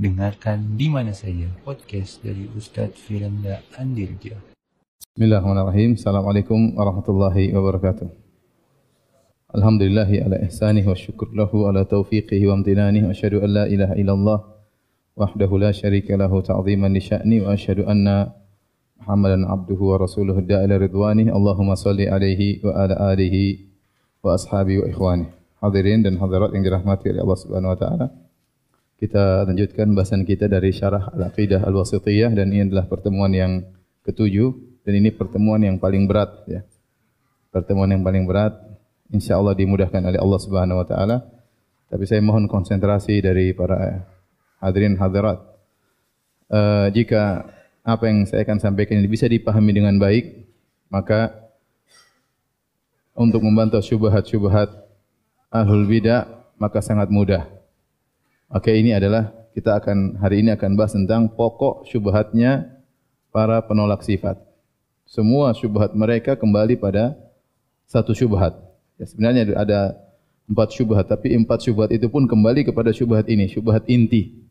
Dengarkan di mana saja podcast dari Ustaz Firanda Andirja. Bismillahirrahmanirrahim. Assalamualaikum warahmatullahi wabarakatuh. Alhamdulillahi ala ihsanih wa syukur lahu ala taufiqihi wa amtinanih wa asyhadu an la ilaha illallah wahdahu la syarika lahu ta'ziman li sya'ni wa asyhadu anna Muhammadan abduhu wa rasuluhu da'ila ridwanih Allahumma salli alaihi wa ala alihi wa ashabi wa ikhwani hadirin dan hadirat yang dirahmati oleh Allah subhanahu wa ta'ala kita lanjutkan bahasan kita dari syarah al-aqidah al-wasitiyah dan ini adalah pertemuan yang ketujuh dan ini pertemuan yang paling berat ya pertemuan yang paling berat insyaallah dimudahkan oleh Allah Subhanahu wa taala. Tapi saya mohon konsentrasi dari para hadirin hadirat. Uh, jika apa yang saya akan sampaikan ini bisa dipahami dengan baik, maka untuk membantu syubhat-syubhat ahlul bidah maka sangat mudah. Oke, ini adalah kita akan hari ini akan bahas tentang pokok syubhatnya para penolak sifat. Semua syubhat mereka kembali pada satu syubhat, Ya, sebenarnya ada empat syubhat, tapi empat syubhat itu pun kembali kepada syubhat ini, syubhat inti.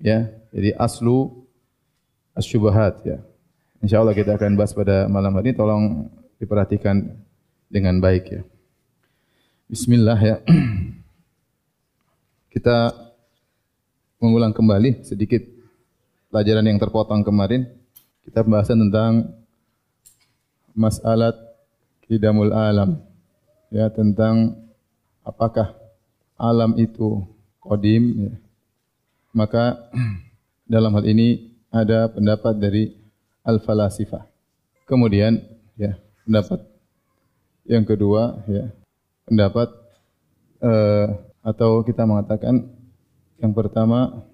Ya, jadi aslu asyubhat. Ya, insya Allah kita akan bahas pada malam hari ini. Tolong diperhatikan dengan baik ya. Bismillah ya. Kita mengulang kembali sedikit pelajaran yang terpotong kemarin. Kita pembahasan tentang masalah kidamul alam ya tentang apakah alam itu kodim ya. maka dalam hal ini ada pendapat dari al falasifah kemudian ya pendapat yang kedua ya pendapat uh, atau kita mengatakan yang pertama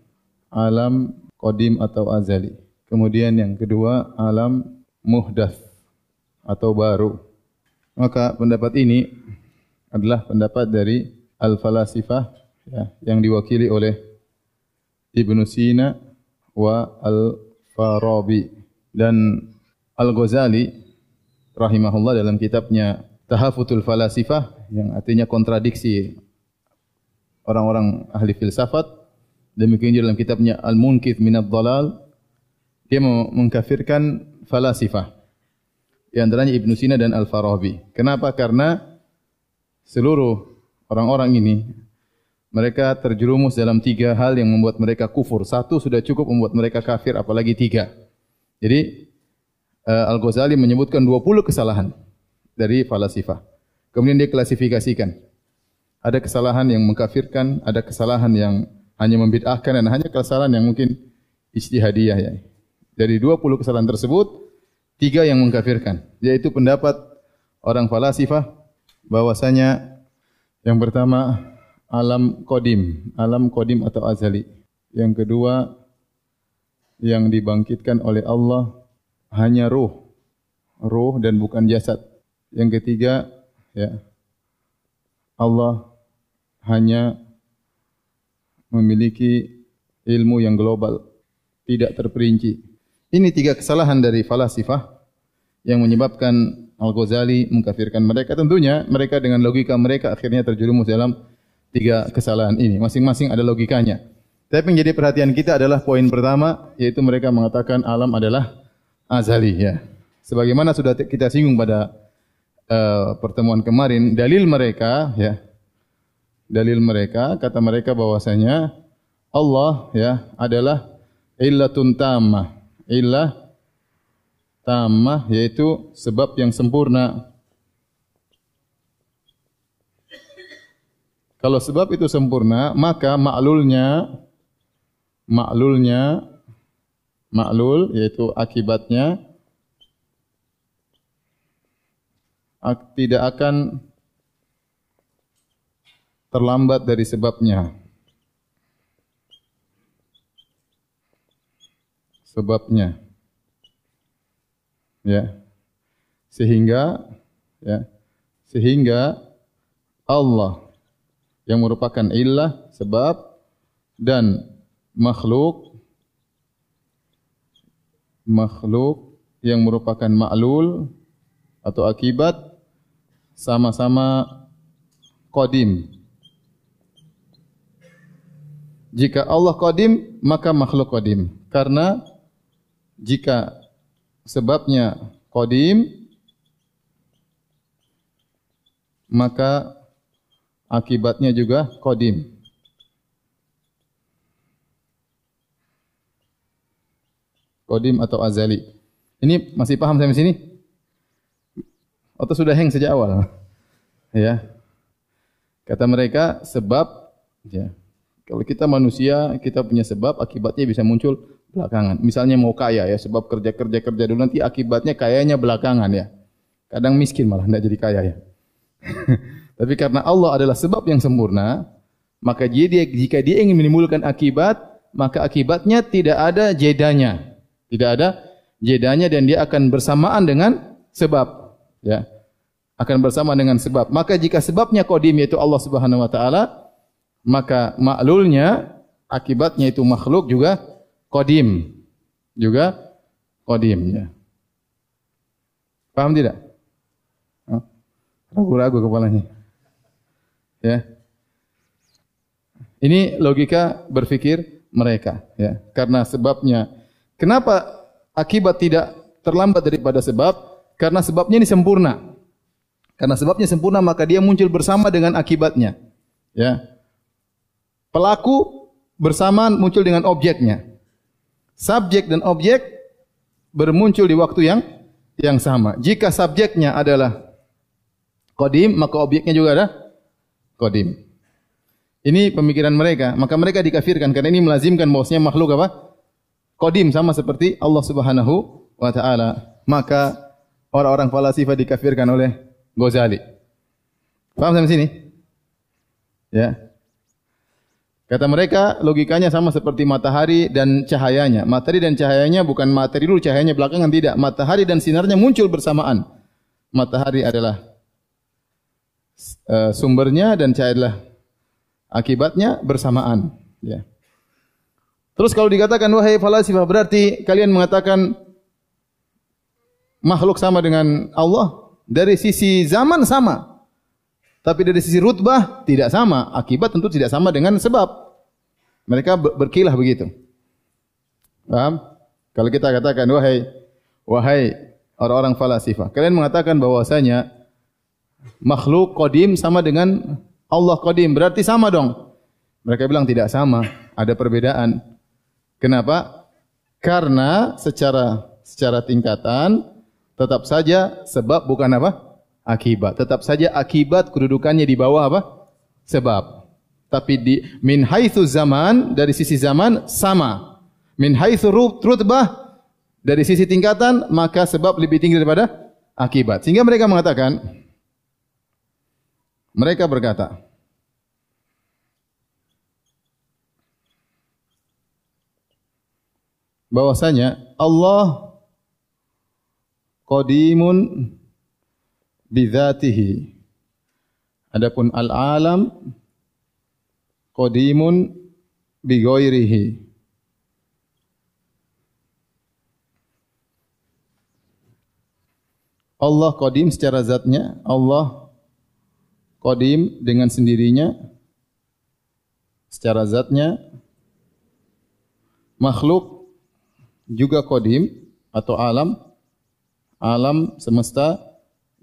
alam kodim atau azali. Kemudian yang kedua alam muhdas atau baru. Maka pendapat ini adalah pendapat dari Al-Falasifah ya, yang diwakili oleh Ibn Sina wa Al-Farabi. Dan Al-Ghazali rahimahullah dalam kitabnya Tahafutul Falasifah yang artinya kontradiksi orang-orang ahli filsafat demikian juga dalam kitabnya Al-Munkith Minad Dalal dia mengkafirkan falasifah di antaranya Ibn Sina dan Al-Farabi. Kenapa? Karena seluruh orang-orang ini mereka terjerumus dalam tiga hal yang membuat mereka kufur. Satu sudah cukup membuat mereka kafir, apalagi tiga. Jadi uh, Al-Ghazali menyebutkan 20 kesalahan dari falasifah. Kemudian dia klasifikasikan. Ada kesalahan yang mengkafirkan, ada kesalahan yang hanya membid'ahkan dan hanya kesalahan yang mungkin ijtihadiyah ya. Dari 20 kesalahan tersebut, tiga yang mengkafirkan yaitu pendapat orang falasifah bahwasanya yang pertama alam kodim alam kodim atau azali yang kedua yang dibangkitkan oleh Allah hanya ruh ruh dan bukan jasad yang ketiga ya Allah hanya memiliki ilmu yang global tidak terperinci ini tiga kesalahan dari falasifah yang menyebabkan Al-Ghazali mengkafirkan mereka. Tentunya mereka dengan logika mereka akhirnya terjerumus dalam tiga kesalahan ini. Masing-masing ada logikanya. Tapi yang jadi perhatian kita adalah poin pertama, yaitu mereka mengatakan alam adalah azali. Ya. Sebagaimana sudah kita singgung pada uh, pertemuan kemarin, dalil mereka, ya, dalil mereka, kata mereka bahwasanya Allah ya adalah illatun tamah illah tamah yaitu sebab yang sempurna. Kalau sebab itu sempurna, maka maklulnya maklulnya maklul yaitu akibatnya tidak akan terlambat dari sebabnya. sebabnya. Ya. Sehingga ya, sehingga Allah yang merupakan illah sebab dan makhluk makhluk yang merupakan maklul atau akibat sama-sama qadim Jika Allah qadim, maka makhluk qadim. Karena jika sebabnya qadim, maka akibatnya juga qadim. Qadim atau azali. Ini masih paham sampai sini? Atau sudah hang sejak awal? Ya. Kata mereka sebab ya. Kalau kita manusia, kita punya sebab, akibatnya bisa muncul belakangan. Misalnya mau kaya ya, sebab kerja-kerja kerja dulu nanti akibatnya kayanya belakangan ya. Kadang miskin malah tidak jadi kaya ya. Tapi karena Allah adalah sebab yang sempurna, maka dia, dia jika dia ingin menimbulkan akibat, maka akibatnya tidak ada jedanya. Tidak ada jedanya dan dia akan bersamaan dengan sebab. Ya. Akan bersama dengan sebab. Maka jika sebabnya kodim yaitu Allah Subhanahu Wa Taala, maka maklulnya akibatnya itu makhluk juga kodim juga kodim ya. Paham tidak? Ragu-ragu kepalanya. Ya. Ini logika berfikir mereka ya. Karena sebabnya kenapa akibat tidak terlambat daripada sebab? Karena sebabnya ini sempurna. Karena sebabnya sempurna maka dia muncul bersama dengan akibatnya. Ya pelaku bersamaan muncul dengan objeknya. Subjek dan objek bermuncul di waktu yang yang sama. Jika subjeknya adalah kodim, maka objeknya juga ada kodim. Ini pemikiran mereka. Maka mereka dikafirkan karena ini melazimkan bahwasanya makhluk apa? Kodim sama seperti Allah Subhanahu wa taala. Maka orang-orang falasifa dikafirkan oleh Ghazali. Paham sampai sini? Ya. Kata mereka logikanya sama seperti matahari dan cahayanya. Matahari dan cahayanya bukan matahari dulu cahayanya belakangan tidak. Matahari dan sinarnya muncul bersamaan. Matahari adalah uh, sumbernya dan cahaya adalah akibatnya bersamaan. Ya. Terus kalau dikatakan wahai falasifah berarti kalian mengatakan makhluk sama dengan Allah dari sisi zaman sama. Tapi dari sisi rutbah tidak sama. Akibat tentu tidak sama dengan sebab. Mereka berkilah begitu. Paham? Kalau kita katakan, wahai wahai orang-orang falasifah. Kalian mengatakan bahwasanya makhluk kodim sama dengan Allah kodim. Berarti sama dong. Mereka bilang tidak sama. Ada perbedaan. Kenapa? Karena secara secara tingkatan tetap saja sebab bukan apa? Akibat. Tetap saja akibat kedudukannya di bawah apa? Sebab. Tapi di min haitsu zaman dari sisi zaman sama. Min haitsu rutbah dari sisi tingkatan maka sebab lebih tinggi daripada akibat. Sehingga mereka mengatakan mereka berkata bahwasanya Allah qadimun bidzatihi adapun al alam qadimun bi ghairihi Allah qadim secara zatnya Allah qadim dengan sendirinya secara zatnya. Makhluk juga qadim atau alam alam semesta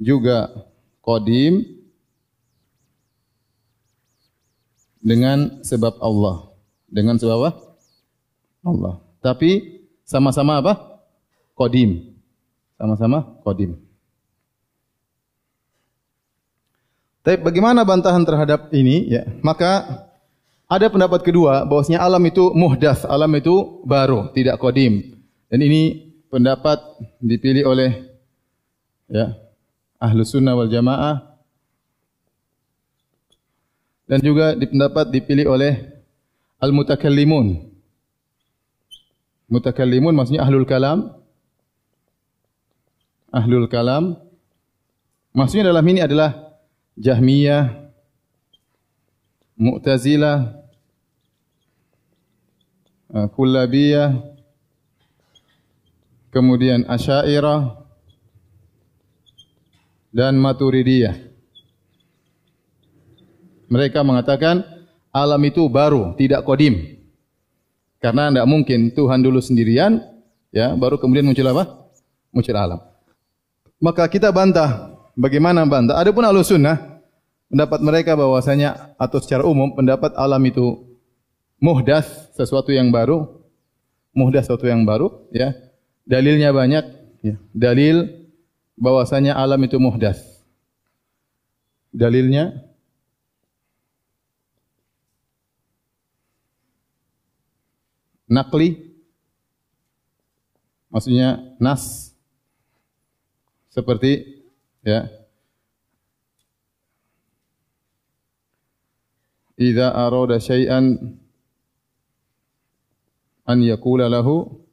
juga kodim dengan sebab Allah. Dengan sebab apa? Allah. Tapi sama-sama apa? Kodim. Sama-sama kodim. Tapi bagaimana bantahan terhadap ini? Ya, maka ada pendapat kedua bahwasanya alam itu muhdas, alam itu baru, tidak kodim. Dan ini pendapat dipilih oleh ya ahlu sunnah wal jamaah dan juga pendapat dipilih oleh al-mutakallimun. Mutakallimun maksudnya ahlul kalam. Ahlul kalam. Maksudnya dalam ini adalah Jahmiyah, Mu'tazilah, Kullabiyah, kemudian Asy'ariyah, dan Maturidiyah. Mereka mengatakan alam itu baru, tidak kodim. Karena tidak mungkin Tuhan dulu sendirian, ya, baru kemudian muncul apa? Muncul alam. Maka kita bantah. Bagaimana bantah? Adapun ahlu sunnah, pendapat mereka bahwasanya atau secara umum pendapat alam itu muhdas, sesuatu yang baru, muhdas sesuatu yang baru, ya. Dalilnya banyak, ya. Dalil bahwasanya alam itu muhdas. Dalilnya? Nakli maksudnya nas. Seperti ya. Idza arada syai'an an yaqula lahu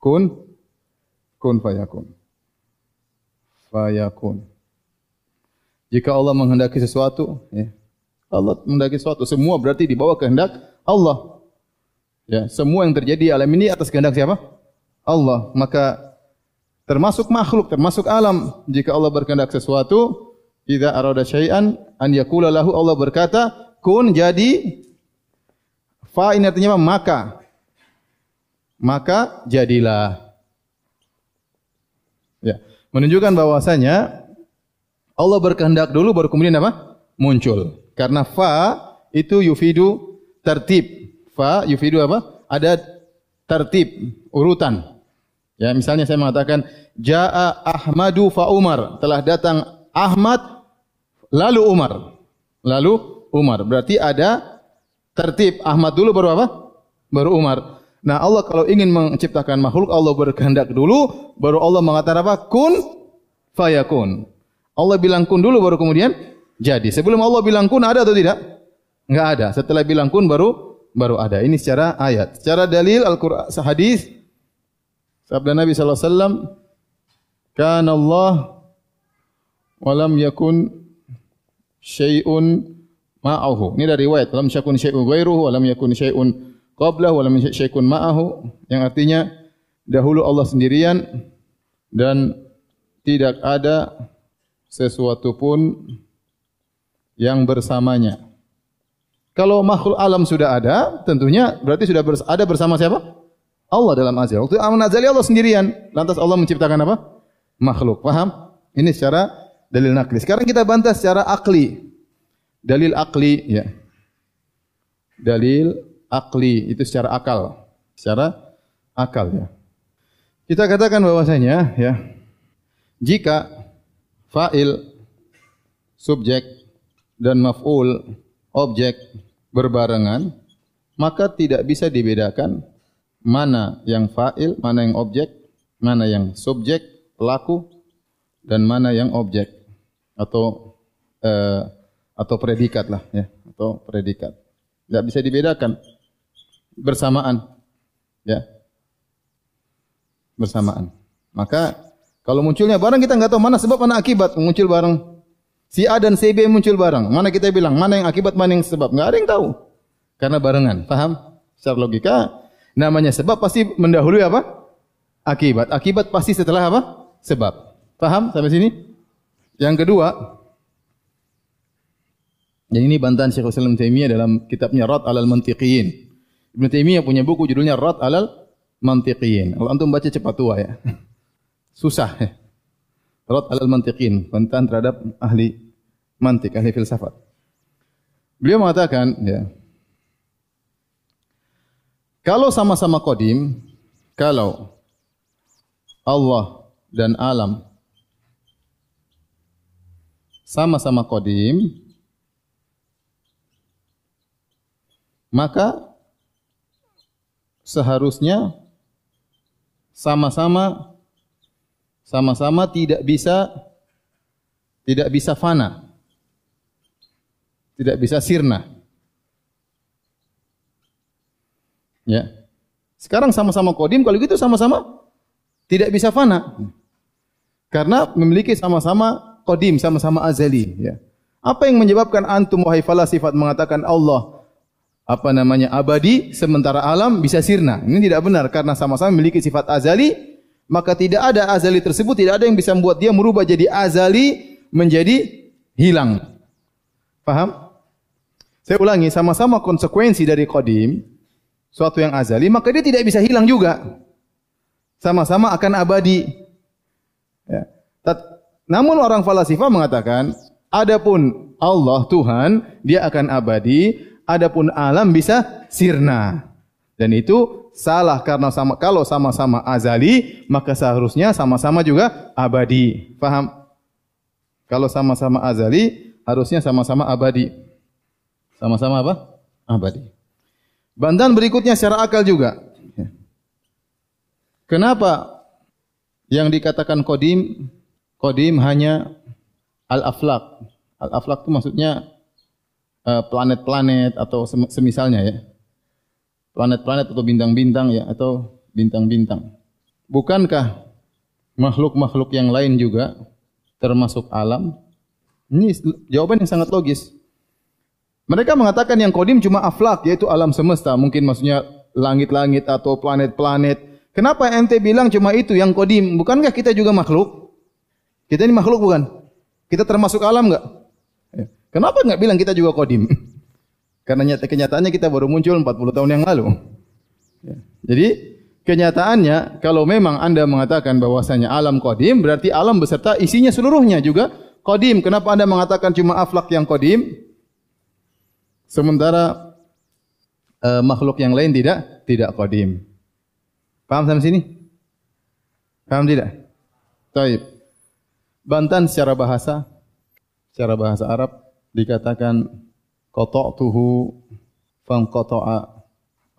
kun kun fayakun fayakun jika Allah menghendaki sesuatu ya Allah menghendaki sesuatu semua berarti di bawah kehendak Allah Ya, semua yang terjadi di alam ini atas kehendak siapa? Allah. Maka termasuk makhluk, termasuk alam. Jika Allah berkehendak sesuatu, idza arada syai'an an yaqula lahu Allah berkata, kun jadi fa ini artinya apa? Maka. Maka jadilah. Ya, menunjukkan bahwasanya Allah berkehendak dulu baru kemudian apa? Muncul. Karena fa itu yufidu tertib fa yufidu apa? Ada tertib urutan. Ya, misalnya saya mengatakan jaa Ahmadu fa Umar, telah datang Ahmad lalu Umar. Lalu Umar. Berarti ada tertib Ahmad dulu baru apa? Baru Umar. Nah, Allah kalau ingin menciptakan makhluk, Allah berkehendak dulu, baru Allah mengatakan apa? Kun fayakun. Allah bilang kun dulu baru kemudian jadi. Sebelum Allah bilang kun ada atau tidak? Enggak ada. Setelah bilang kun baru baru ada. Ini secara ayat. Secara dalil Al-Quran, hadis sabda Nabi sallallahu alaihi wasallam, "Kana Allah wa lam yakun syai'un ma'ahu." Ini dari riwayat, "Lam yakun syai'un ghairuhu wa lam yakun syai'un qablahu wa lam syai'un ma'ahu." Yang artinya dahulu Allah sendirian dan tidak ada sesuatu pun yang bersamanya. Kalau makhluk alam sudah ada, tentunya berarti sudah ada bersama siapa? Allah dalam azal. Waktu alam azali Allah sendirian. Lantas Allah menciptakan apa? Makhluk. Faham? Ini secara dalil nakli. Sekarang kita bantah secara akli. Dalil akli, ya. Dalil akli itu secara akal. Secara akal, ya. Kita katakan bahwasanya, ya, jika fa'il, subjek, dan maf'ul, objek, berbarengan, maka tidak bisa dibedakan mana yang fa'il, mana yang objek, mana yang subjek, pelaku, dan mana yang objek atau uh, atau predikat lah ya atau predikat tidak bisa dibedakan bersamaan ya bersamaan maka kalau munculnya barang kita enggak tahu mana sebab mana akibat muncul barang Si A dan si B muncul bareng. Mana kita bilang? Mana yang akibat, mana yang sebab? Enggak ada yang tahu. Karena barengan. Faham? Secara logika, namanya sebab pasti mendahului apa? Akibat. Akibat pasti setelah apa? Sebab. Faham sampai sini? Yang kedua, dan ini bantahan Syekh Islam Taimiyah dalam kitabnya Rad alal Mantiqiyin. Ibn Taimiyah punya buku judulnya Rad alal Mantiqiyin. Kalau antum baca cepat tua ya. Susah ya. Rad alal mantiqin, bantahan terhadap ahli mantik, ahli filsafat. Beliau mengatakan, ya, kalau sama-sama kodim, kalau Allah dan alam sama-sama kodim, maka seharusnya sama-sama sama-sama tidak bisa tidak bisa fana. Tidak bisa sirna. Ya. Sekarang sama-sama kodim, kalau gitu sama-sama tidak bisa fana. Karena memiliki sama-sama kodim, sama-sama azali. Ya. Apa yang menyebabkan antum wahai falasifat mengatakan Allah apa namanya abadi sementara alam bisa sirna? Ini tidak benar karena sama-sama memiliki sifat azali maka tidak ada azali tersebut tidak ada yang bisa membuat dia merubah jadi azali menjadi hilang. Faham? Saya ulangi sama-sama konsekuensi dari qadim suatu yang azali, maka dia tidak bisa hilang juga. Sama-sama akan abadi. Ya. Namun orang falasifah mengatakan, adapun Allah Tuhan, dia akan abadi, adapun alam bisa sirna. Dan itu salah karena sama kalau sama-sama azali, maka seharusnya sama-sama juga abadi. Faham? Kalau sama-sama azali, harusnya sama-sama abadi. Sama-sama apa? Abadi. Bantahan berikutnya secara akal juga. Kenapa yang dikatakan kodim, kodim hanya al-aflak. Al-aflak itu maksudnya planet-planet atau semisalnya ya. Planet-planet atau bintang-bintang ya atau bintang-bintang. Bukankah makhluk-makhluk yang lain juga termasuk alam? Ini jawaban yang sangat logis. Mereka mengatakan yang kodim cuma aflak, yaitu alam semesta. Mungkin maksudnya langit-langit atau planet-planet. Kenapa ente bilang cuma itu yang kodim? Bukankah kita juga makhluk? Kita ini makhluk bukan? Kita termasuk alam enggak? Kenapa enggak bilang kita juga kodim? Karena nyata kenyataannya kita baru muncul 40 tahun yang lalu. Ya. Jadi kenyataannya kalau memang anda mengatakan bahwasanya alam kodim berarti alam beserta isinya seluruhnya juga kodim. Kenapa anda mengatakan cuma aflak yang kodim? Sementara uh, makhluk yang lain tidak tidak qadim. Paham sampai sini? Paham tidak? Baik. Bantan secara bahasa secara bahasa Arab dikatakan qata'tuhu fam qata'a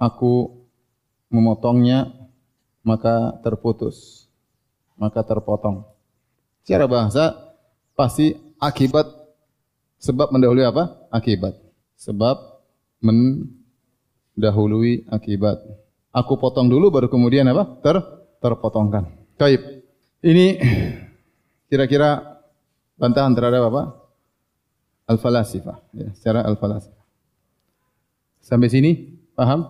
aku memotongnya maka terputus maka terpotong. Secara bahasa pasti akibat sebab mendahului apa? Akibat sebab mendahului akibat. Aku potong dulu baru kemudian apa? Ter terpotongkan. Baik. Ini kira-kira bantahan terhadap apa? Al-falasifah, ya, secara al-falasifah. Sampai sini paham?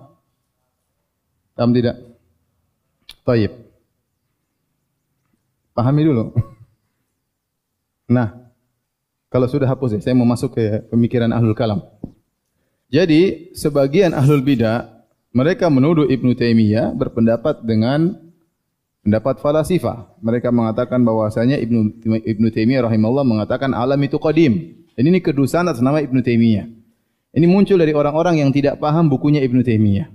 Paham tidak? Baik. Pahami dulu. Nah, kalau sudah hapus ya, saya mau masuk ke pemikiran ahlul kalam. Jadi sebagian ahlul bidah mereka menuduh Ibnu Taimiyah berpendapat dengan pendapat falasifah. Mereka mengatakan bahwasanya Ibnu Ibnu Taimiyah rahimahullah mengatakan alam itu qadim. Dan ini kedustaan atas nama Ibnu Taimiyah. Ini muncul dari orang-orang yang tidak paham bukunya Ibnu Taimiyah.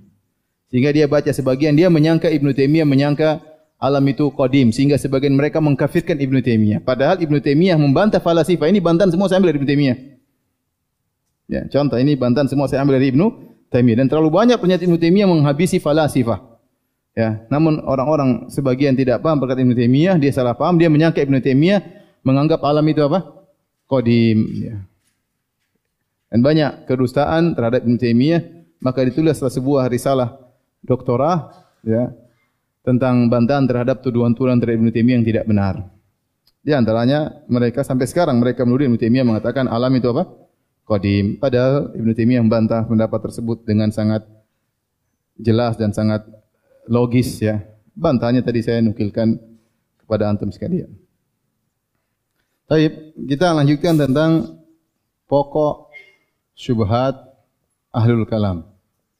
Sehingga dia baca sebagian dia menyangka Ibnu Taimiyah menyangka alam itu qadim sehingga sebagian mereka mengkafirkan Ibnu Taimiyah. Padahal Ibnu Taimiyah membantah falasifah. Ini bantahan semua saya ambil dari Ibnu Taimiyah. Ya, contoh ini bantahan semua saya ambil dari Ibnu Taimiyah dan terlalu banyak pernyataan Ibnu Taimiyah menghabisi falasifah. Ya, namun orang-orang sebagian tidak paham berkata Ibnu Taimiyah, dia salah paham, dia menyangka Ibnu Taimiyah menganggap alam itu apa? Qadim, ya. Dan banyak kedustaan terhadap Ibnu Taimiyah, maka ditulislah sebuah risalah doktorah ya tentang bantahan terhadap tuduhan-tuduhan terhadap Ibnu Taimiyah yang tidak benar. Di antaranya mereka sampai sekarang mereka menuduh Ibnu Taimiyah mengatakan alam itu apa? qadim. Padahal Ibn Taimiyah membantah pendapat tersebut dengan sangat jelas dan sangat logis ya. Bantahnya tadi saya nukilkan kepada antum sekalian. Baik, kita lanjutkan tentang pokok syubhat ahlul kalam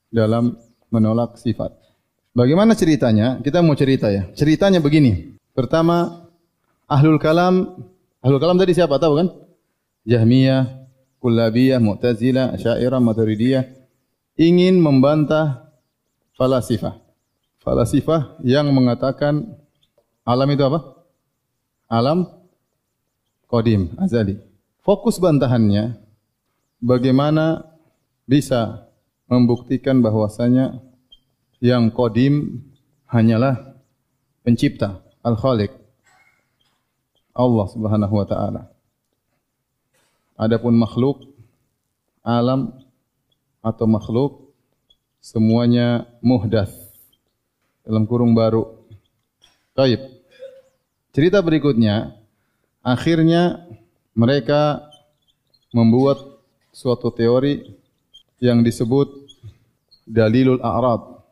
dalam menolak sifat. Bagaimana ceritanya? Kita mau cerita ya. Ceritanya begini. Pertama, ahlul kalam, ahlul kalam tadi siapa tahu kan? Jahmiyah, Kullabiyah, Mu'tazilah, Syairah, Maturidiyah ingin membantah falasifah. Falasifah yang mengatakan alam itu apa? Alam kodim, azali. Fokus bantahannya bagaimana bisa membuktikan bahwasanya yang kodim hanyalah pencipta, al-khaliq, Allah subhanahu wa ta'ala. Adapun makhluk alam atau makhluk semuanya muhdas dalam kurung baru. Baik. Cerita berikutnya akhirnya mereka membuat suatu teori yang disebut dalilul a'rad.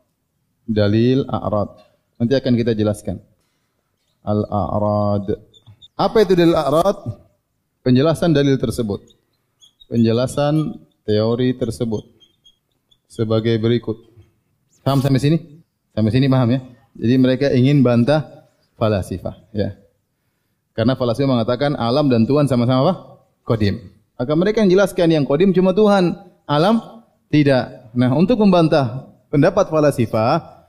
Dalil a'rad. Nanti akan kita jelaskan. Al-a'rad. Apa itu dalil a'rad? penjelasan dalil tersebut. Penjelasan teori tersebut sebagai berikut. Paham sampai sini? Sampai sini paham ya? Jadi mereka ingin bantah falasifah, ya. Karena falasifah mengatakan alam dan Tuhan sama-sama apa? Kodim. Maka mereka yang jelaskan yang kodim cuma Tuhan, alam tidak. Nah, untuk membantah pendapat falasifah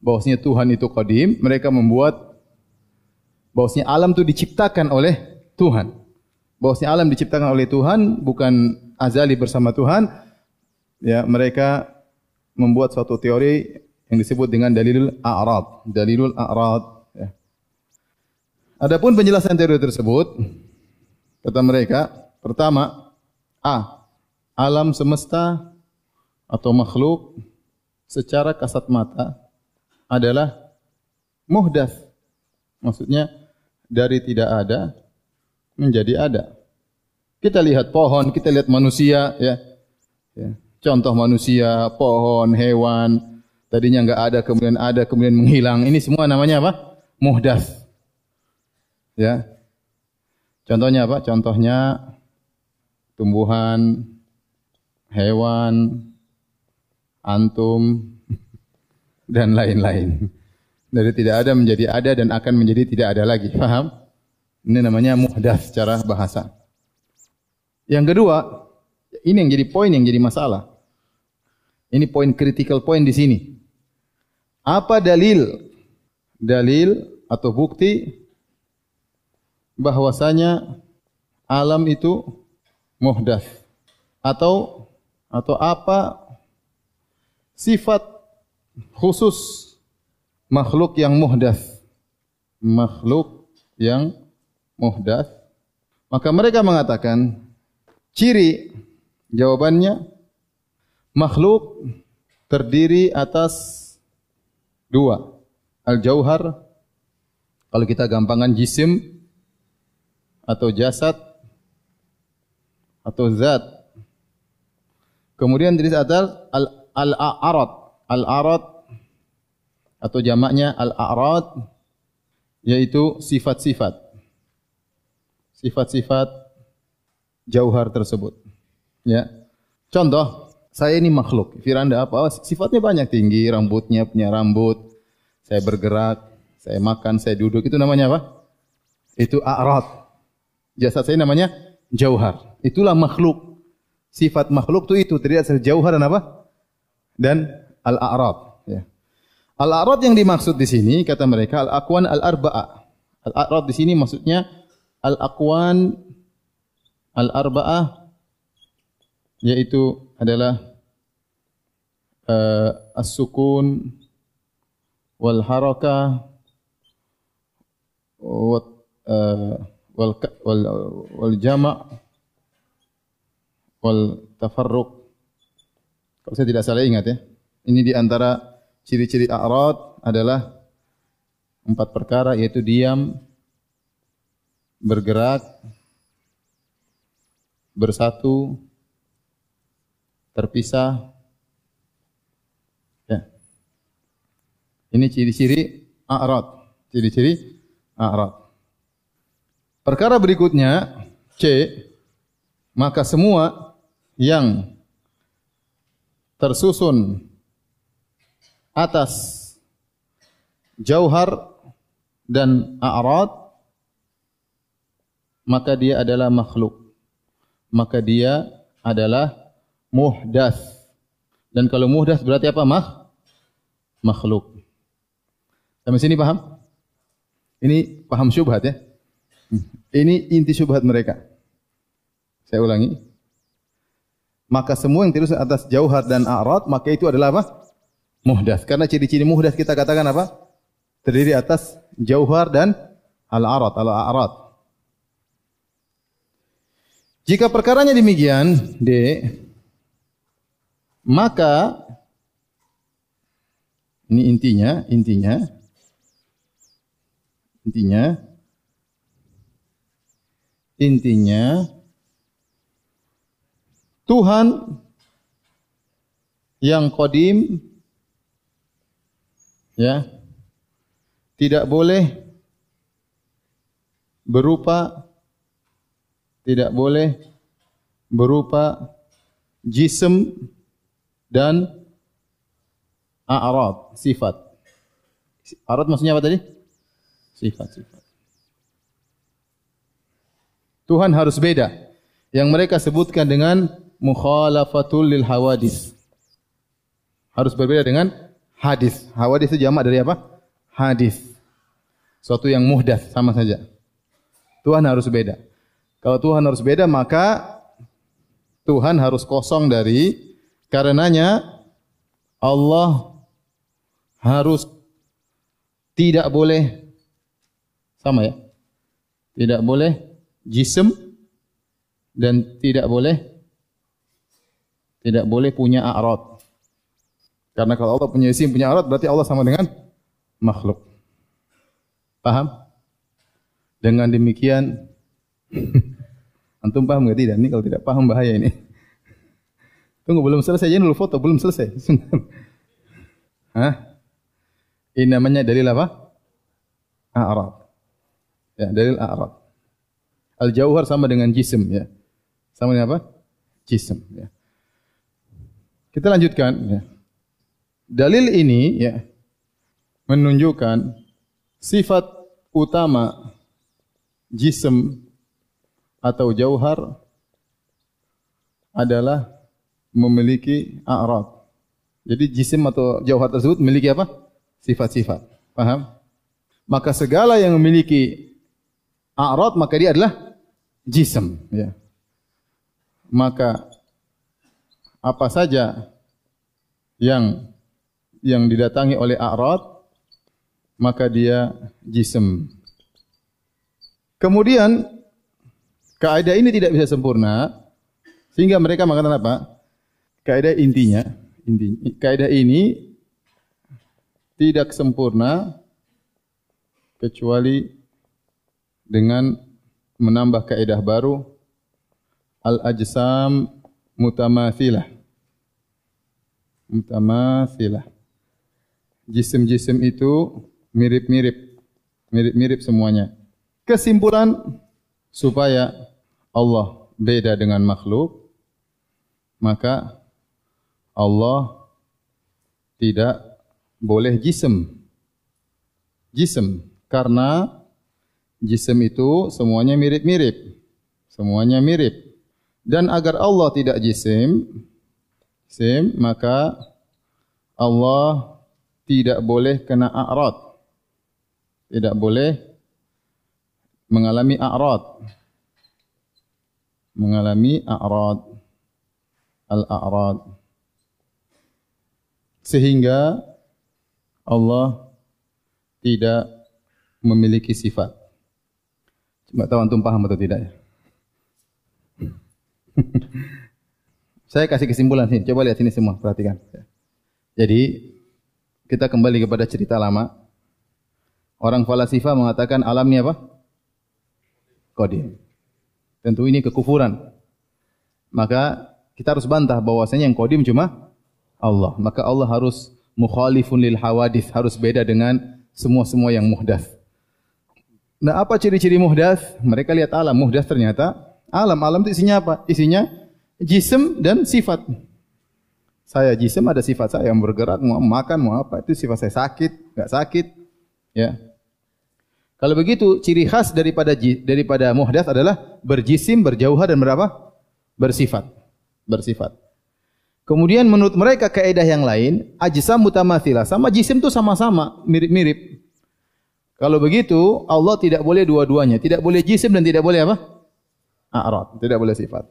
bahwasanya Tuhan itu kodim, mereka membuat bahwasanya alam itu diciptakan oleh Tuhan. Bahwasanya alam diciptakan oleh Tuhan bukan azali bersama Tuhan. Ya, mereka membuat suatu teori yang disebut dengan dalilul a'rad, dalilul a'rad. Adapun penjelasan teori tersebut, kata mereka, pertama, a, alam semesta atau makhluk secara kasat mata adalah muhdas. Maksudnya dari tidak ada menjadi ada. Kita lihat pohon, kita lihat manusia, ya. ya. Contoh manusia, pohon, hewan, tadinya enggak ada, kemudian ada, kemudian menghilang. Ini semua namanya apa? Muhdas. Ya. Contohnya apa? Contohnya tumbuhan, hewan, antum, dan lain-lain. Dari tidak ada menjadi ada dan akan menjadi tidak ada lagi. Faham? Ini namanya muhdas secara bahasa. Yang kedua, ini yang jadi poin yang jadi masalah. Ini poin critical point di sini. Apa dalil? Dalil atau bukti bahwasanya alam itu muhdas atau atau apa sifat khusus makhluk yang muhdas makhluk yang muhdas maka mereka mengatakan ciri jawabannya makhluk terdiri atas dua. Al jauhar kalau kita gampangan jisim atau jasad atau zat kemudian terdiri atas al al arad al arad atau jamaknya al arad yaitu sifat-sifat sifat-sifat jauhar tersebut. Ya. Contoh, saya ini makhluk. Firanda apa? Oh, sifatnya banyak tinggi, rambutnya punya rambut. Saya bergerak, saya makan, saya duduk. Itu namanya apa? Itu a'rad. Jasad saya namanya jauhar. Itulah makhluk. Sifat makhluk itu itu terdiri atas jauhar dan apa? Dan al-a'rad. Ya. Al-a'rad yang dimaksud di sini kata mereka al-aqwan al-arba'a. Al-a'rad di sini maksudnya al-aqwan al-arba'ah yaitu adalah uh, as-sukun wal harakah wa uh, wal wal wal jama' wal tafarruq kalau saya tidak salah ingat ya ini di antara ciri-ciri a'rad adalah empat perkara yaitu diam bergerak, bersatu, terpisah. Ya. Ini ciri-ciri a'rad. Ciri-ciri a'rad. Perkara berikutnya, C, maka semua yang tersusun atas jauhar dan a'rad maka dia adalah makhluk. Maka dia adalah muhdas. Dan kalau muhdas berarti apa? Mah? Makhluk. Sampai sini paham? Ini paham syubhat ya? Ini inti syubhat mereka. Saya ulangi. Maka semua yang terus atas jauhar dan a'rad, maka itu adalah apa? Muhdas. Karena ciri-ciri muhdas kita katakan apa? Terdiri atas jauhar dan al-a'rad. Al-a'rad. Jika perkaranya demikian, D, maka ini intinya, intinya, intinya, intinya, Tuhan yang kodim, ya, tidak boleh berupa tidak boleh berupa jism dan a'rad, sifat. A'rad maksudnya apa tadi? Sifat, sifat. Tuhan harus beda. Yang mereka sebutkan dengan mukhalafatul lil hawadis. Harus berbeda dengan hadis. Hawadis itu jamak dari apa? Hadis. Suatu yang muhdath sama saja. Tuhan harus beda. Kalau Tuhan harus beda maka Tuhan harus kosong dari karenanya Allah harus tidak boleh sama ya. Tidak boleh jism dan tidak boleh tidak boleh punya a'rad. Karena kalau Allah punya isim punya a'rad berarti Allah sama dengan makhluk. Paham? Dengan demikian antum paham enggak tidak? Ini kalau tidak paham bahaya ini. Tunggu belum selesai jangan dulu foto belum selesai. Hah? Ini namanya dalil apa? A'rad. Ya, dalil a'rad. Al-jauhar sama dengan jisim ya. Sama dengan apa? Jisim ya. Kita lanjutkan ya. Dalil ini ya menunjukkan sifat utama jisim atau jauhar adalah memiliki a'rad. Jadi jisim atau jauhar tersebut memiliki apa? Sifat-sifat. Paham? Maka segala yang memiliki a'rad maka dia adalah jism ya. Maka apa saja yang yang didatangi oleh a'rad maka dia jism. Kemudian kaidah ini tidak bisa sempurna sehingga mereka mengatakan apa? Kaidah intinya, inti kaidah ini tidak sempurna kecuali dengan menambah kaidah baru al-ajsam mutamathilah mutamathilah jisim-jisim itu mirip-mirip mirip-mirip semuanya. Kesimpulan supaya Allah beda dengan makhluk maka Allah tidak boleh jisim jisim karena Jisim itu semuanya mirip-mirip. Semuanya mirip. Dan agar Allah tidak jisim, jisim maka Allah tidak boleh kena a'rad. Tidak boleh mengalami a'rad. Mengalami a'rad. Al-a'rad. Sehingga Allah tidak memiliki sifat. Cuma tahu antum paham atau tidak ya? Saya kasih kesimpulan sini. Coba lihat sini semua, perhatikan. Jadi kita kembali kepada cerita lama. Orang falasifa mengatakan alam ini apa? Qadim. Tentu ini kekufuran. Maka kita harus bantah bahwasanya yang qadim cuma Allah. Maka Allah harus mukhalifun lil hawadith, harus beda dengan semua-semua yang muhdats. Nah, apa ciri-ciri muhdas? Mereka lihat alam. Muhdas ternyata alam. Alam itu isinya apa? Isinya jisim dan sifat. Saya jisim ada sifat saya yang bergerak, mau makan, mau apa. Itu sifat saya sakit, enggak sakit. Ya. Kalau begitu, ciri khas daripada daripada muhdas adalah berjisim, berjauhar dan berapa? Bersifat. Bersifat. Kemudian menurut mereka kaidah yang lain, ajsam mutamathilah. Sama jisim itu sama-sama, mirip-mirip. Kalau begitu, Allah tidak boleh dua-duanya. Tidak boleh jisim dan tidak boleh apa? A'rad. Tidak boleh sifat.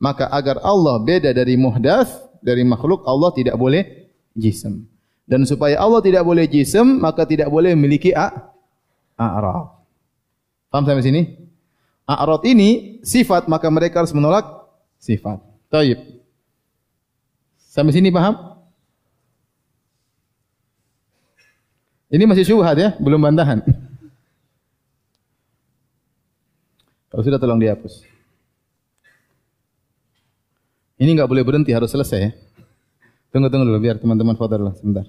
Maka agar Allah beda dari muhdas, dari makhluk, Allah tidak boleh jisim. Dan supaya Allah tidak boleh jisim, maka tidak boleh memiliki a'rad. Faham sampai sini? A'rad ini sifat, maka mereka harus menolak sifat. Taib. Sampai sini paham? Ini masih syubhat ya, belum bantahan. Kalau sudah tolong dihapus. Ini enggak boleh berhenti, harus selesai ya. Tunggu tunggu dulu biar teman-teman foto dulu sebentar.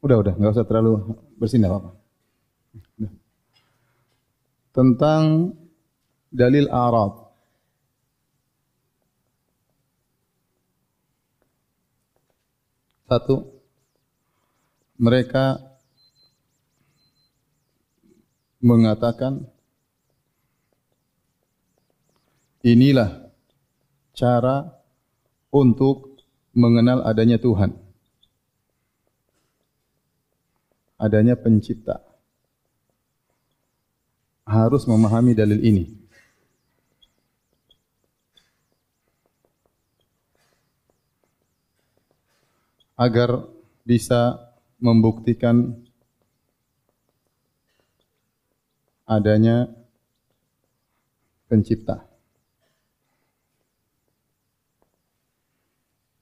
Udah udah, enggak usah terlalu bersihin apa-apa. Tentang dalil Arab. Satu, mereka mengatakan inilah cara untuk mengenal adanya Tuhan. Adanya pencipta. Harus memahami dalil ini. Agar bisa membuktikan adanya pencipta.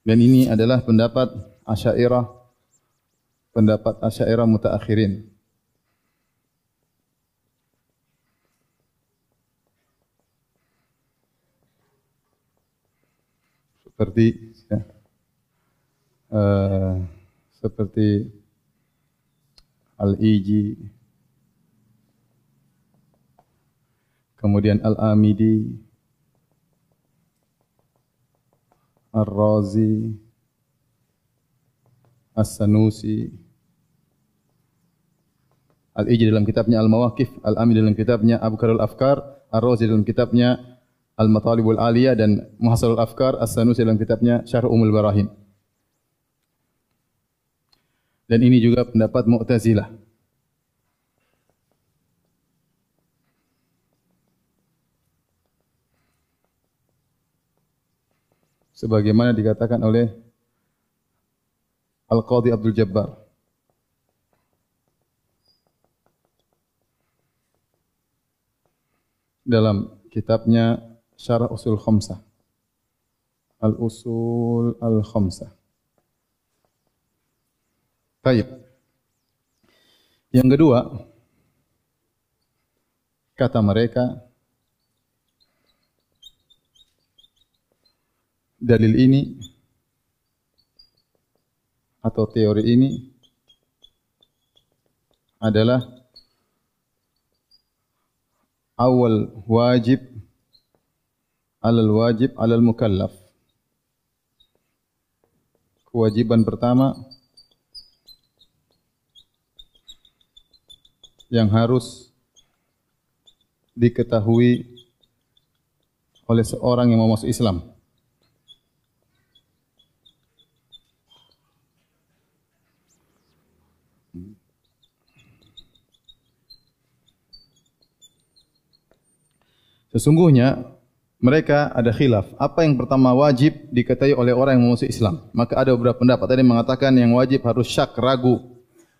Dan ini adalah pendapat Asy'ariyah pendapat Asy'ariyah mutaakhirin. Seperti ya, uh, seperti Al-Iji kemudian Al-Amidi Ar-Razi As-Sanusi Al-Iji dalam kitabnya Al-Mawakif Al-Ami dalam kitabnya Abu Karul Afkar Ar-Razi dalam kitabnya Al-Matalibul Aliyah dan Muhasalul Afkar As-Sanusi dalam kitabnya Syarh Umul Barahim dan ini juga pendapat Mu'tazilah sebagaimana dikatakan oleh Al-Qadhi Abdul Jabbar. Dalam kitabnya Syarah Usul Khamsah. Al-Usul Al-Khamsah. Baik. Yang kedua, kata mereka, dalil ini atau teori ini adalah awal wajib alal wajib alal mukallaf kewajiban pertama yang harus diketahui oleh seorang yang mau masuk Islam. Sesungguhnya mereka ada khilaf. Apa yang pertama wajib diketahui oleh orang yang masuk Islam? Maka ada beberapa pendapat. Yang mengatakan yang wajib harus syak, ragu.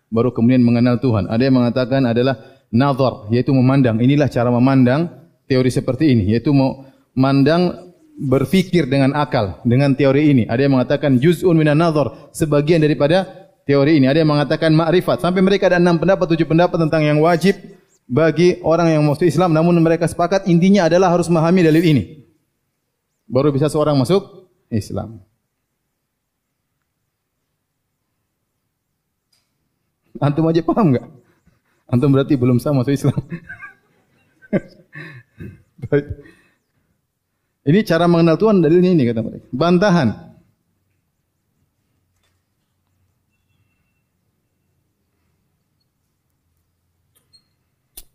Baru kemudian mengenal Tuhan. Ada yang mengatakan adalah nazar. Yaitu memandang. Inilah cara memandang teori seperti ini. Yaitu memandang berfikir dengan akal. Dengan teori ini. Ada yang mengatakan juz'un minan nazar. Sebagian daripada teori ini. Ada yang mengatakan ma'rifat. Sampai mereka ada enam pendapat, tujuh pendapat tentang yang wajib bagi orang yang masuk Islam namun mereka sepakat intinya adalah harus memahami dalil ini. Baru bisa seorang masuk Islam. Antum aja paham enggak? Antum berarti belum sah masuk Islam. ini cara mengenal Tuhan dalilnya ini kata mereka. Bantahan.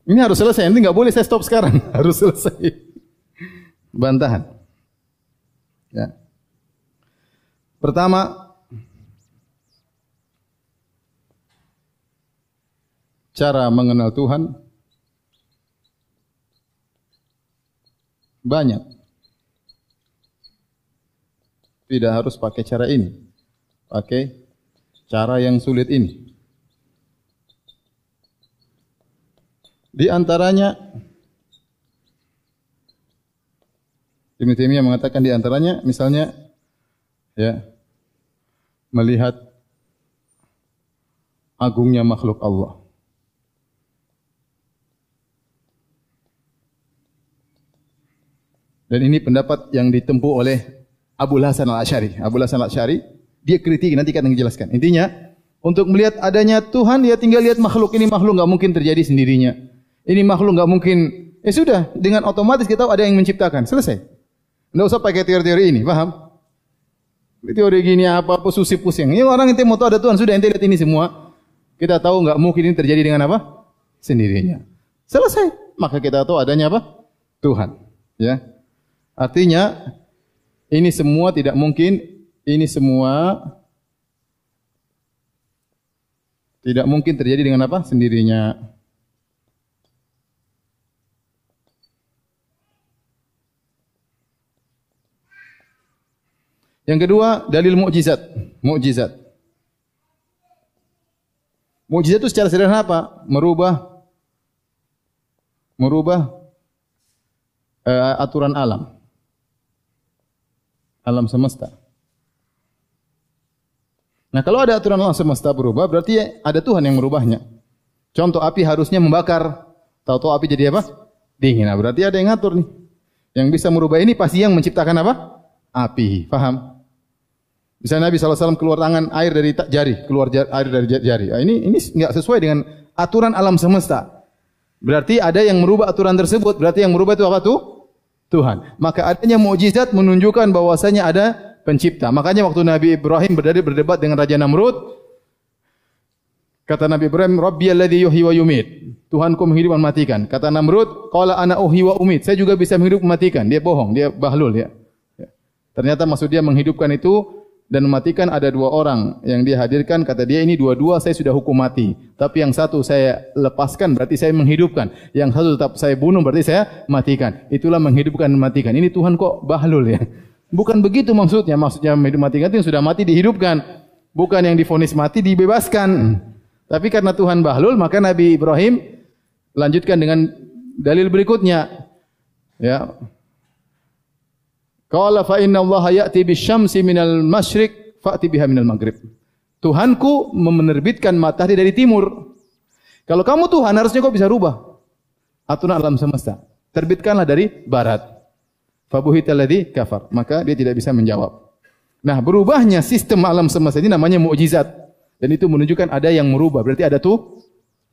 Ini harus selesai. Nanti enggak boleh saya stop sekarang. Harus selesai. Bantahan. Ya. Pertama, cara mengenal Tuhan banyak. Tidak harus pakai cara ini. Pakai cara yang sulit ini. Di antaranya Ibn Taimiyah mengatakan di antaranya misalnya ya melihat agungnya makhluk Allah. Dan ini pendapat yang ditempuh oleh Abu Hasan Al-Asy'ari. Abu Hasan Al-Asy'ari dia kritik nanti akan menjelaskan. Intinya untuk melihat adanya Tuhan dia tinggal lihat makhluk ini makhluk enggak mungkin terjadi sendirinya. Ini makhluk enggak mungkin. Ya sudah, dengan otomatis kita tahu ada yang menciptakan. Selesai. Enggak usah pakai teori-teori ini, paham? Teori gini apa apa susah pusing. Ini orang yang mau tahu ada Tuhan sudah ente lihat ini semua. Kita tahu enggak mungkin ini terjadi dengan apa? Sendirinya. Selesai. Maka kita tahu adanya apa? Tuhan. Ya. Artinya ini semua tidak mungkin. Ini semua tidak mungkin terjadi dengan apa? Sendirinya. Yang kedua, dalil mukjizat. Mukjizat. Mukjizat itu secara sederhana apa? Merubah merubah uh, aturan alam. Alam semesta. Nah, kalau ada aturan alam semesta berubah, berarti ada Tuhan yang merubahnya. Contoh api harusnya membakar. Tahu-tahu api jadi apa? Dingin. Nah, berarti ada yang ngatur nih. Yang bisa merubah ini pasti yang menciptakan apa? Api. Faham? Misalnya Nabi SAW keluar tangan air dari jari, keluar air dari jari. Nah, ini ini enggak sesuai dengan aturan alam semesta. Berarti ada yang merubah aturan tersebut. Berarti yang merubah itu apa tuh? Tuhan. Maka adanya mukjizat menunjukkan bahwasanya ada pencipta. Makanya waktu Nabi Ibrahim berdiri berdebat dengan Raja Namrud, kata Nabi Ibrahim, Rabbi alladhi yuhyi wa yumit. Tuhanku menghidupkan matikan. Kata Namrud, qala ana uhyi wa umit. Saya juga bisa menghidupkan matikan. Dia bohong, dia bahlul ya. ya. Ternyata maksud dia menghidupkan itu dan mematikan ada dua orang yang dia hadirkan. Kata dia ini dua-dua saya sudah hukum mati. Tapi yang satu saya lepaskan berarti saya menghidupkan. Yang satu tetap saya bunuh berarti saya matikan. Itulah menghidupkan dan mematikan ini Tuhan kok bahlul ya? Bukan begitu maksudnya. Maksudnya hidup itu yang sudah mati dihidupkan. Bukan yang difonis mati dibebaskan. Tapi karena Tuhan bahlul maka Nabi Ibrahim lanjutkan dengan dalil berikutnya. Ya Qala fa inna Allah ya'ti bisyamsi minal masyriq fa'ti biha minal maghrib. Tuhanku menerbitkan matahari dari timur. Kalau kamu Tuhan harusnya kau bisa rubah aturan alam semesta. Terbitkanlah dari barat. Fabuhita ladzi kafar. Maka dia tidak bisa menjawab. Nah, berubahnya sistem alam semesta ini namanya mukjizat. Dan itu menunjukkan ada yang merubah. Berarti ada tuh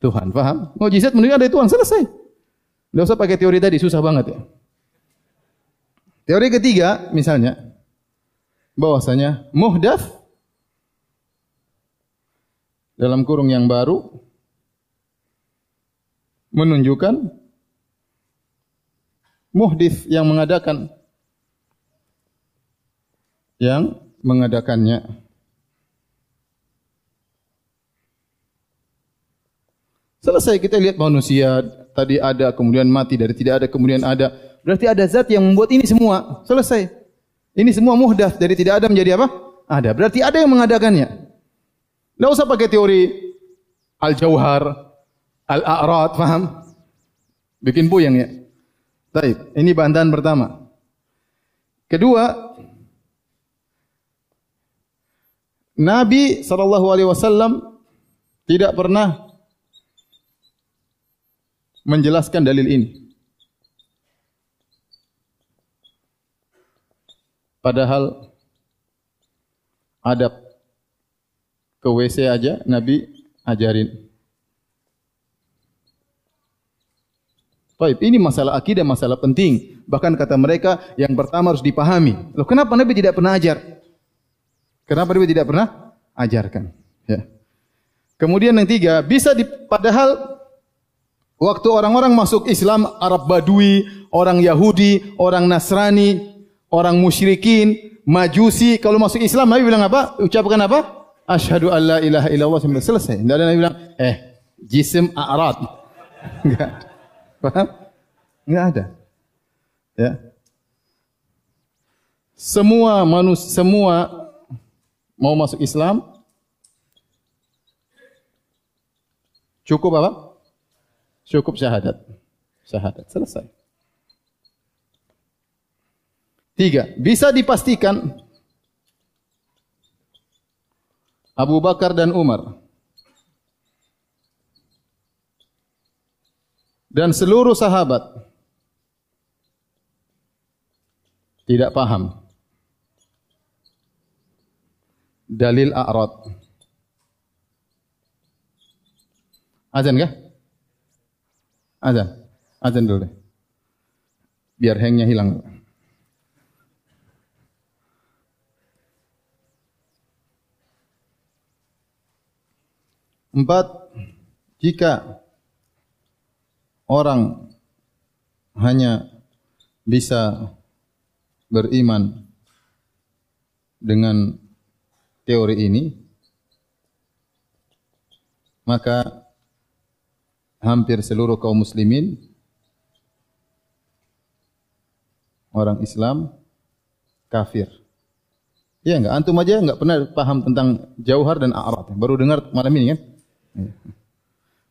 Tuhan. Faham? Mukjizat menunjukkan ada Tuhan. Selesai. Tidak usah pakai teori tadi. Susah banget ya. Teori ketiga misalnya bahwasanya muhdats dalam kurung yang baru menunjukkan muhdits yang mengadakan yang mengadakannya. Selesai kita lihat manusia tadi ada kemudian mati. Dari tidak ada kemudian ada Berarti ada zat yang membuat ini semua. Selesai. Ini semua muhdath dari tidak ada menjadi apa? Ada. Berarti ada yang mengadakannya. Tidak usah pakai teori al-jauhar, al-a'rad, faham? Bikin puyeng ya. Baik, ini bantahan pertama. Kedua, Nabi sallallahu alaihi wasallam tidak pernah menjelaskan dalil ini. Padahal adab ke WC aja Nabi ajarin. Baik, ini masalah akidah, masalah penting. Bahkan kata mereka yang pertama harus dipahami. Loh, kenapa Nabi tidak pernah ajar? Kenapa Nabi tidak pernah ajarkan? Ya. Kemudian yang tiga, bisa di, padahal waktu orang-orang masuk Islam, Arab Badui, orang Yahudi, orang Nasrani, orang musyrikin, majusi, kalau masuk Islam Nabi bilang apa? Ucapkan apa? Asyhadu an la ilaha illallah sampai selesai. Tidak ada Nabi bilang, eh, jisim a'rad. Enggak. Paham? Enggak ada. Ya. Semua manusia, semua mau masuk Islam, cukup apa? Cukup syahadat. Syahadat. Selesai. Tiga, bisa dipastikan Abu Bakar dan Umar dan seluruh sahabat tidak paham dalil a'rad. Azan kah? Azan. Azan dulu deh. Biar hangnya hilang. Empat, jika orang hanya bisa beriman dengan teori ini, maka hampir seluruh kaum muslimin orang Islam kafir. Ya enggak, antum aja enggak pernah paham tentang jauhar dan a'rad. Baru dengar malam ini kan? Ya.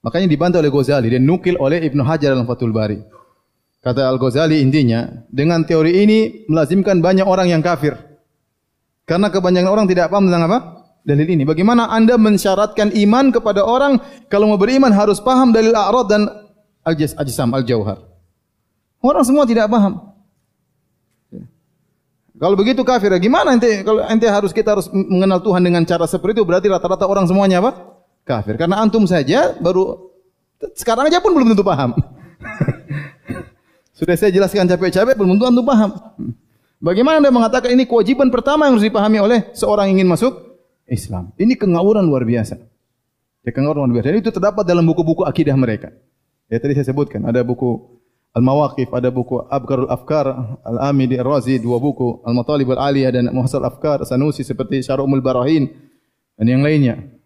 Makanya dibantah oleh Ghazali dan nukil oleh Ibnu Hajar dalam Fathul Bari. Kata Al-Ghazali intinya, dengan teori ini melazimkan banyak orang yang kafir. Karena kebanyakan orang tidak paham tentang apa? Dalil ini. Bagaimana anda mensyaratkan iman kepada orang kalau mau beriman harus paham dalil a'rad dan al-jisam, al-jauhar. Orang semua tidak paham. Kalau begitu kafir, gimana ente kalau ente harus kita harus mengenal Tuhan dengan cara seperti itu berarti rata-rata orang semuanya apa? Kafir. Karena antum saja baru sekarang aja pun belum tentu paham. Sudah saya jelaskan capek-capek belum tentu antum paham. Bagaimana anda mengatakan ini kewajiban pertama yang harus dipahami oleh seorang yang ingin masuk Islam? Ini kengawuran luar biasa. Ya kengawuran luar biasa. Dan itu terdapat dalam buku-buku akidah mereka. Ya tadi saya sebutkan ada buku Al-Mawaqif, ada buku Abkarul Afkar, Al-Amidi Ar-Razi, dua buku, Al-Matalib Al-Aliyah dan Muhasal Afkar, Sanusi seperti Syarumul Barahin dan yang lainnya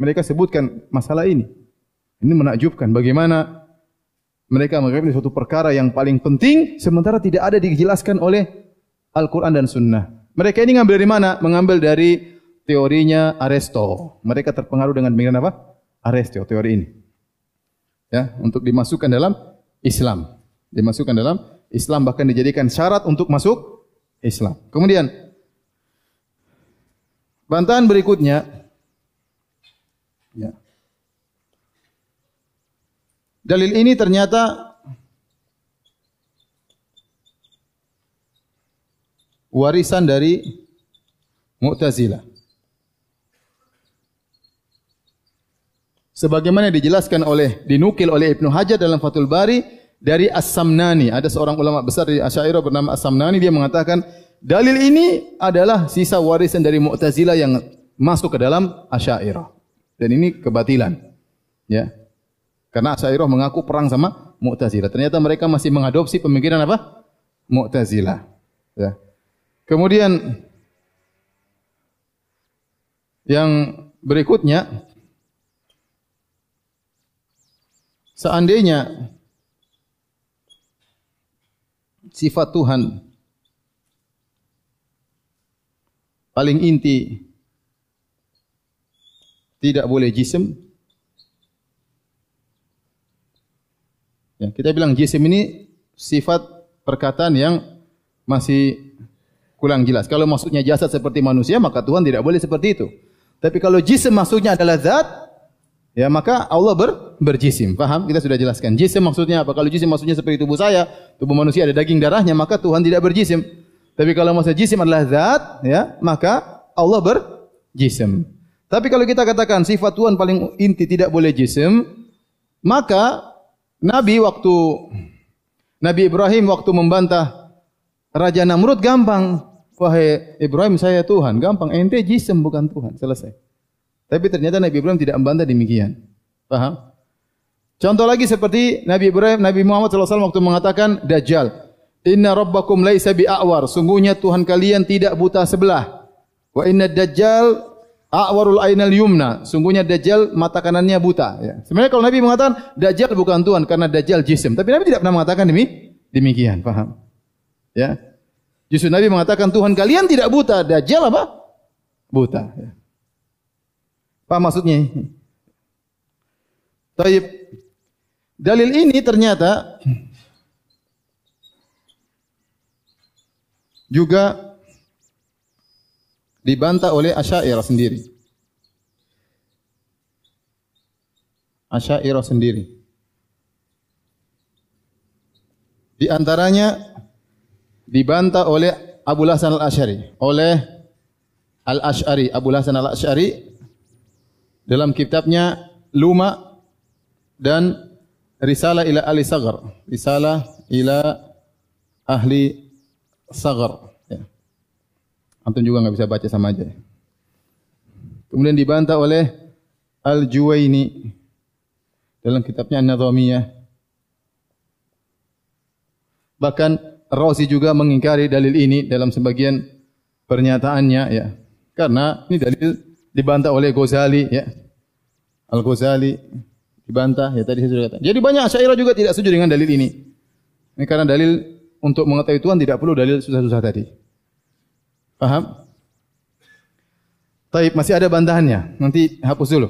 mereka sebutkan masalah ini. Ini menakjubkan bagaimana mereka ini suatu perkara yang paling penting sementara tidak ada dijelaskan oleh Al-Quran dan Sunnah. Mereka ini mengambil dari mana? Mengambil dari teorinya Aristo. Mereka terpengaruh dengan pemikiran apa? Aristo, teori ini. Ya, untuk dimasukkan dalam Islam. Dimasukkan dalam Islam bahkan dijadikan syarat untuk masuk Islam. Kemudian bantahan berikutnya Ya. Dalil ini ternyata warisan dari Mu'tazilah. Sebagaimana dijelaskan oleh dinukil oleh Ibnu Hajar dalam Fathul Bari dari As-Samnani, ada seorang ulama besar di Asy'ariyah bernama As-Samnani dia mengatakan dalil ini adalah sisa warisan dari Mu'tazilah yang masuk ke dalam Asy'ariyah. Dan ini kebatilan. Ya. Karena Asy'ariyah mengaku perang sama Mu'tazilah. Ternyata mereka masih mengadopsi pemikiran apa? Mu'tazilah. Ya. Kemudian yang berikutnya seandainya sifat Tuhan paling inti tidak boleh jisim. Ya, kita bilang jisim ini sifat perkataan yang masih kurang jelas. Kalau maksudnya jasad seperti manusia, maka Tuhan tidak boleh seperti itu. Tapi kalau jisim maksudnya adalah zat, ya maka Allah ber, berjisim. Faham? Kita sudah jelaskan. Jisim maksudnya apa? Kalau jisim maksudnya seperti tubuh saya, tubuh manusia ada daging darahnya, maka Tuhan tidak berjisim. Tapi kalau maksudnya jisim adalah zat, ya maka Allah berjisim. Tapi kalau kita katakan sifat Tuhan paling inti tidak boleh jisim, maka Nabi waktu Nabi Ibrahim waktu membantah Raja Namrud gampang. Wahai Ibrahim saya Tuhan. Gampang. Ente jisim bukan Tuhan. Selesai. Tapi ternyata Nabi Ibrahim tidak membantah demikian. Paham? Contoh lagi seperti Nabi Ibrahim, Nabi Muhammad SAW waktu mengatakan Dajjal. Inna rabbakum laysa bi'awar. Sungguhnya Tuhan kalian tidak buta sebelah. Wa inna dajjal A'warul ainal yumna. Sungguhnya Dajjal mata kanannya buta. Ya. Sebenarnya kalau Nabi mengatakan Dajjal bukan Tuhan karena Dajjal jisim. Tapi Nabi tidak pernah mengatakan demi demikian. Faham? Ya. Justru Nabi mengatakan Tuhan kalian tidak buta. Dajjal apa? Buta. Ya. Apa maksudnya? Taib. Dalil ini ternyata juga dibantah oleh Asy'ariyah sendiri. Asy'ariyah sendiri. Di antaranya dibantah oleh Abu Hasan Al-Asy'ari, oleh Al-Asy'ari, Abu Hasan Al-Asy'ari dalam kitabnya Luma dan Risalah ila ahli Sagar, Risalah ila ahli Sagar. Antum juga enggak bisa baca sama aja. Kemudian dibantah oleh Al-Juwaini dalam kitabnya An-Nadhamiyah. Bahkan Razi juga mengingkari dalil ini dalam sebagian pernyataannya ya. Karena ini dalil dibantah oleh Ghazali ya. Al-Ghazali dibantah ya tadi saya sudah katakan. Jadi banyak Asy'ariyah juga tidak setuju dengan dalil ini. Ini karena dalil untuk mengetahui Tuhan tidak perlu dalil susah-susah tadi. Paham? Taib masih ada bantahannya. Nanti hapus dulu.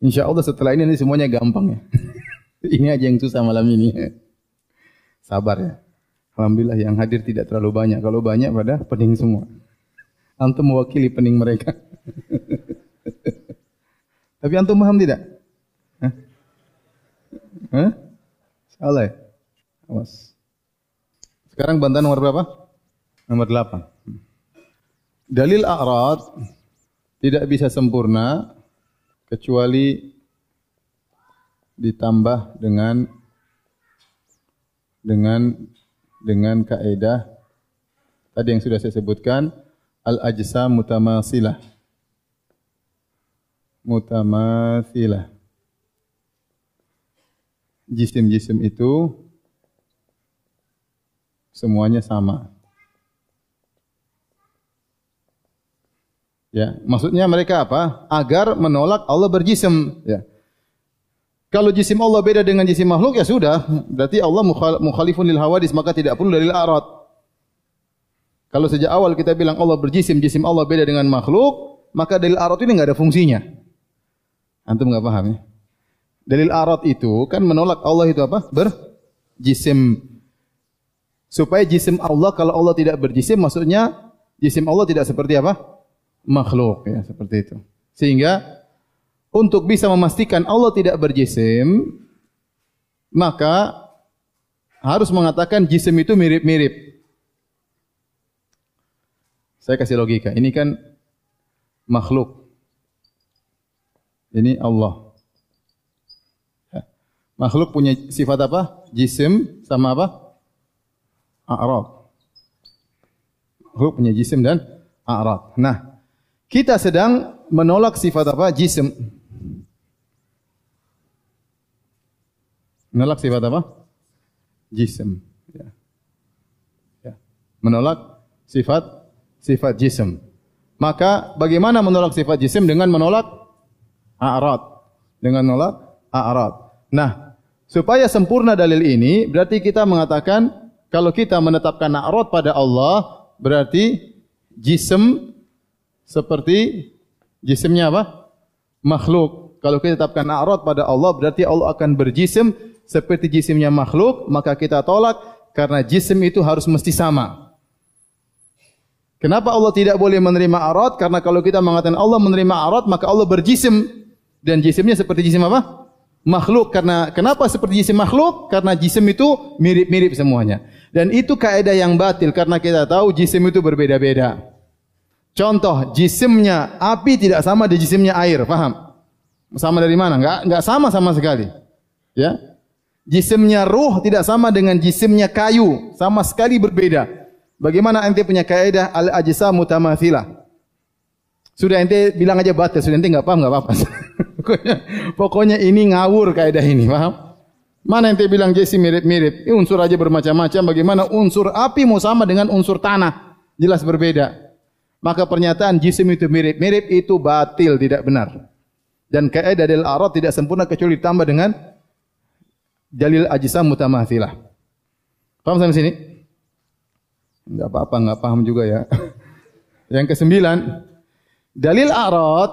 Insya Allah setelah ini, ini semuanya gampang ya. ini aja yang susah malam ini. Sabar ya. Alhamdulillah yang hadir tidak terlalu banyak. Kalau banyak pada pening semua. Antum mewakili pening mereka. Tapi antum paham tidak? Hah? Hah? Salah ya? Awas. Sekarang bantahan nomor berapa? Nomor delapan. Dalil a'rad tidak bisa sempurna kecuali ditambah dengan dengan dengan kaidah tadi yang sudah saya sebutkan al-ajsam mutamasilah mutamasilah jisim-jisim itu semuanya sama. Ya, maksudnya mereka apa? Agar menolak Allah berjisim. Ya. Kalau jisim Allah beda dengan jisim makhluk ya sudah, berarti Allah mukhalifun lil hawadis maka tidak perlu dalil arat. Kalau sejak awal kita bilang Allah berjisim, jisim Allah beda dengan makhluk, maka dalil arat ini enggak ada fungsinya. Antum enggak paham ya? Dalil arat itu kan menolak Allah itu apa? Berjisim supaya jisim Allah kalau Allah tidak berjisim maksudnya jisim Allah tidak seperti apa makhluk ya seperti itu. Sehingga untuk bisa memastikan Allah tidak berjisim maka harus mengatakan jisim itu mirip-mirip. Saya kasih logika. Ini kan makhluk. Ini Allah. Ya. makhluk punya sifat apa? Jisim sama apa? A'rad. Huruf punya jisim dan a'rad. Nah, kita sedang menolak sifat apa? Jisim. Menolak sifat apa? Jisim. Ya. Ya. Menolak sifat sifat jisim. Maka bagaimana menolak sifat jisim dengan menolak a'rad? Dengan menolak a'rad. Nah, supaya sempurna dalil ini berarti kita mengatakan kalau kita menetapkan na'rod pada Allah, berarti jisim seperti jisimnya apa? Makhluk. Kalau kita tetapkan na'rod pada Allah, berarti Allah akan berjisim seperti jisimnya makhluk, maka kita tolak karena jisim itu harus mesti sama. Kenapa Allah tidak boleh menerima arad? Karena kalau kita mengatakan Allah menerima arad, maka Allah berjisim dan jisimnya seperti jisim apa? Makhluk. Karena kenapa seperti jisim makhluk? Karena jisim itu mirip-mirip semuanya. Dan itu kaidah yang batil karena kita tahu jisim itu berbeda-beda. Contoh, jisimnya api tidak sama dengan jisimnya air, paham? Sama dari mana? Enggak enggak sama sama sekali. Ya. Jisimnya ruh tidak sama dengan jisimnya kayu, sama sekali berbeda. Bagaimana ente punya kaidah al-ajsa mutamathilah? Sudah ente bilang aja batil, sudah ente enggak paham enggak apa-apa. pokoknya, pokoknya ini ngawur kaidah ini, paham? Mana yang bilang Jesse mirip-mirip? Ini unsur aja bermacam-macam. Bagaimana unsur api mau sama dengan unsur tanah? Jelas berbeda. Maka pernyataan jisim itu mirip-mirip itu batil, tidak benar. Dan kaidah dalil arad tidak sempurna kecuali ditambah dengan dalil ajisam mutamathilah. Paham sampai sini? Enggak apa-apa, enggak paham juga ya. Yang kesembilan, dalil arad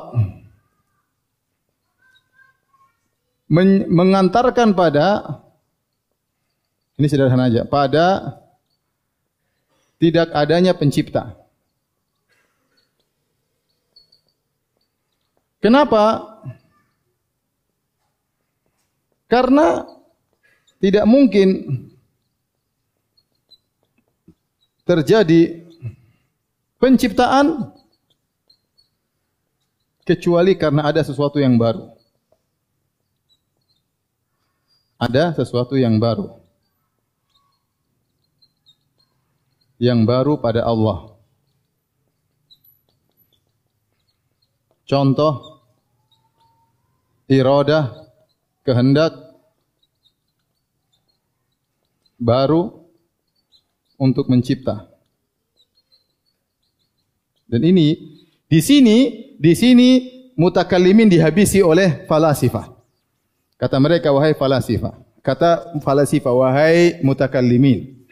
men mengantarkan pada ini sederhana aja pada tidak adanya pencipta. Kenapa? Karena tidak mungkin terjadi penciptaan kecuali karena ada sesuatu yang baru ada sesuatu yang baru. Yang baru pada Allah. Contoh iradah, kehendak baru untuk mencipta. Dan ini di sini di sini mutakallimin dihabisi oleh falasifah. Kata mereka wahai falasifah. Kata falasifah wahai mutakallimin.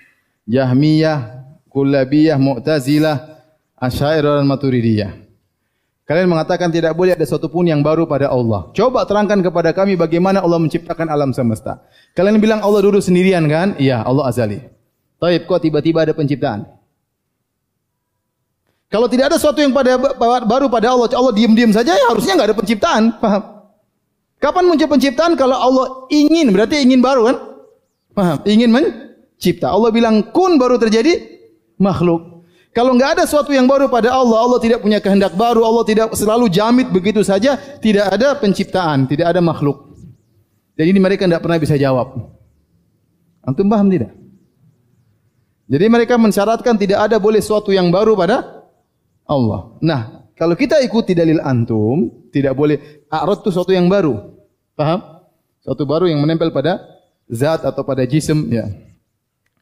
Jahmiyah, Kullabiyah, Mu'tazilah, Asy'ariyah dan Maturidiyah. Kalian mengatakan tidak boleh ada sesuatu pun yang baru pada Allah. Coba terangkan kepada kami bagaimana Allah menciptakan alam semesta. Kalian bilang Allah duduk sendirian kan? Iya, Allah azali. Taib kok tiba-tiba ada penciptaan? Kalau tidak ada sesuatu yang pada baru pada Allah, Allah diam-diam saja ya harusnya enggak ada penciptaan. Paham? Kapan muncul penciptaan kalau Allah ingin berarti ingin baru kan? Paham? Ingin mencipta. Allah bilang kun baru terjadi makhluk. Kalau enggak ada sesuatu yang baru pada Allah, Allah tidak punya kehendak baru, Allah tidak selalu jamit begitu saja, tidak ada penciptaan, tidak ada makhluk. Jadi ini mereka tidak pernah bisa jawab. Antum paham tidak? Jadi mereka mensyaratkan tidak ada boleh sesuatu yang baru pada Allah. Nah, kalau kita ikuti dalil antum, tidak boleh a'rad itu sesuatu yang baru. Paham? Sesuatu baru yang menempel pada zat atau pada jisim, ya.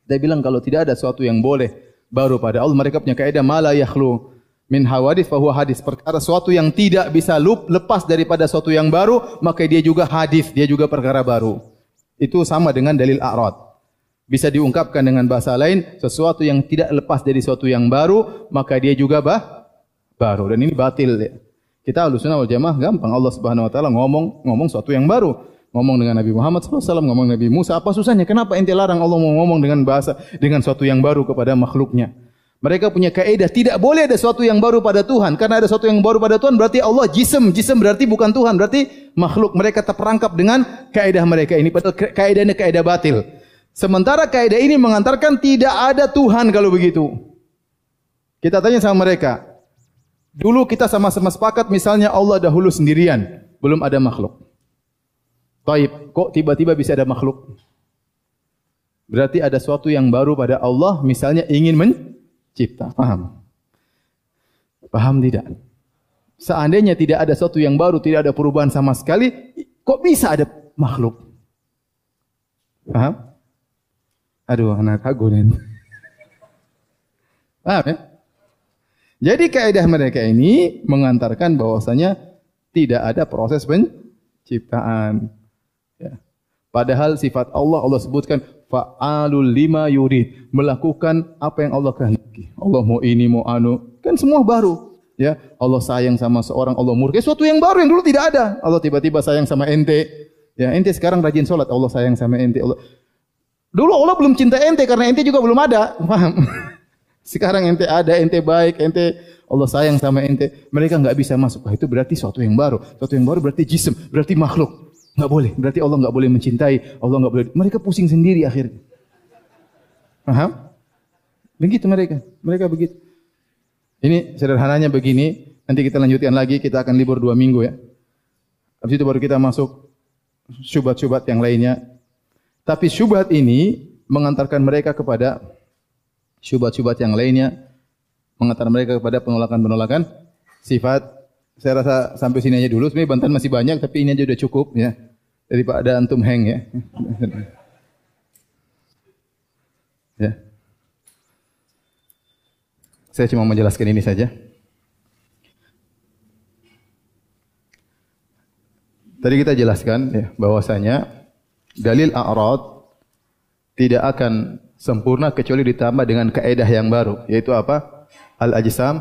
Dia bilang kalau tidak ada sesuatu yang boleh baru pada Allah. Mereka punya kaidah mala yakhlu min hawadith fa hadis. Perkara sesuatu yang tidak bisa lup, lepas daripada sesuatu yang baru, maka dia juga hadis, dia juga perkara baru. Itu sama dengan dalil a'rad. Bisa diungkapkan dengan bahasa lain, sesuatu yang tidak lepas dari sesuatu yang baru, maka dia juga bah, baru. Dan ini batil. Kita alusuna wal jamaah gampang. Allah subhanahu wa ta'ala ngomong, ngomong sesuatu yang baru ngomong dengan Nabi Muhammad SAW, ngomong dengan Nabi Musa, apa susahnya? Kenapa ente larang Allah mau ngomong dengan bahasa, dengan suatu yang baru kepada makhluknya? Mereka punya kaedah, tidak boleh ada sesuatu yang baru pada Tuhan. Karena ada sesuatu yang baru pada Tuhan, berarti Allah jism. Jism berarti bukan Tuhan, berarti makhluk. Mereka terperangkap dengan kaedah mereka ini. Padahal kaedah ini kaedah batil. Sementara kaedah ini mengantarkan tidak ada Tuhan kalau begitu. Kita tanya sama mereka. Dulu kita sama-sama sepakat misalnya Allah dahulu sendirian. Belum ada makhluk. Taib, kok tiba-tiba bisa ada makhluk? Berarti ada sesuatu yang baru pada Allah, misalnya ingin mencipta. Paham? Paham tidak? Seandainya tidak ada sesuatu yang baru, tidak ada perubahan sama sekali, kok bisa ada makhluk? Paham? Aduh, anak aku nih. Paham ya? Jadi kaidah mereka ini mengantarkan bahwasanya tidak ada proses penciptaan. Ya. Padahal sifat Allah Allah sebutkan fa'alul lima yurid, melakukan apa yang Allah kehendaki. Allah mau ini mau anu, kan semua baru. Ya, Allah sayang sama seorang, Allah murka. Sesuatu yang baru yang dulu tidak ada. Allah tiba-tiba sayang sama ente. Ya, ente sekarang rajin solat, Allah sayang sama ente. Allah Dulu Allah belum cinta ente karena ente juga belum ada. Paham? Sekarang ente ada, ente baik, ente Allah sayang sama ente. Mereka enggak bisa masuk. Wah, itu berarti sesuatu yang baru. Sesuatu yang baru berarti jisim, berarti makhluk. Enggak boleh. Berarti Allah enggak boleh mencintai. Allah enggak boleh. Mereka pusing sendiri akhirnya. Paham? Begitu mereka. Mereka begitu. Ini sederhananya begini. Nanti kita lanjutkan lagi. Kita akan libur dua minggu ya. Habis itu baru kita masuk syubhat-syubhat yang lainnya. Tapi syubhat ini mengantarkan mereka kepada syubhat-syubhat yang lainnya. Mengantarkan mereka kepada penolakan-penolakan sifat saya rasa sampai sini aja dulu. Sebenarnya bantahan masih banyak, tapi ini aja sudah cukup ya. Daripada antum hang ya. ya. Saya cuma menjelaskan ini saja. Tadi kita jelaskan ya, bahwasanya dalil a'rad tidak akan sempurna kecuali ditambah dengan kaedah yang baru, yaitu apa? Al-ajsam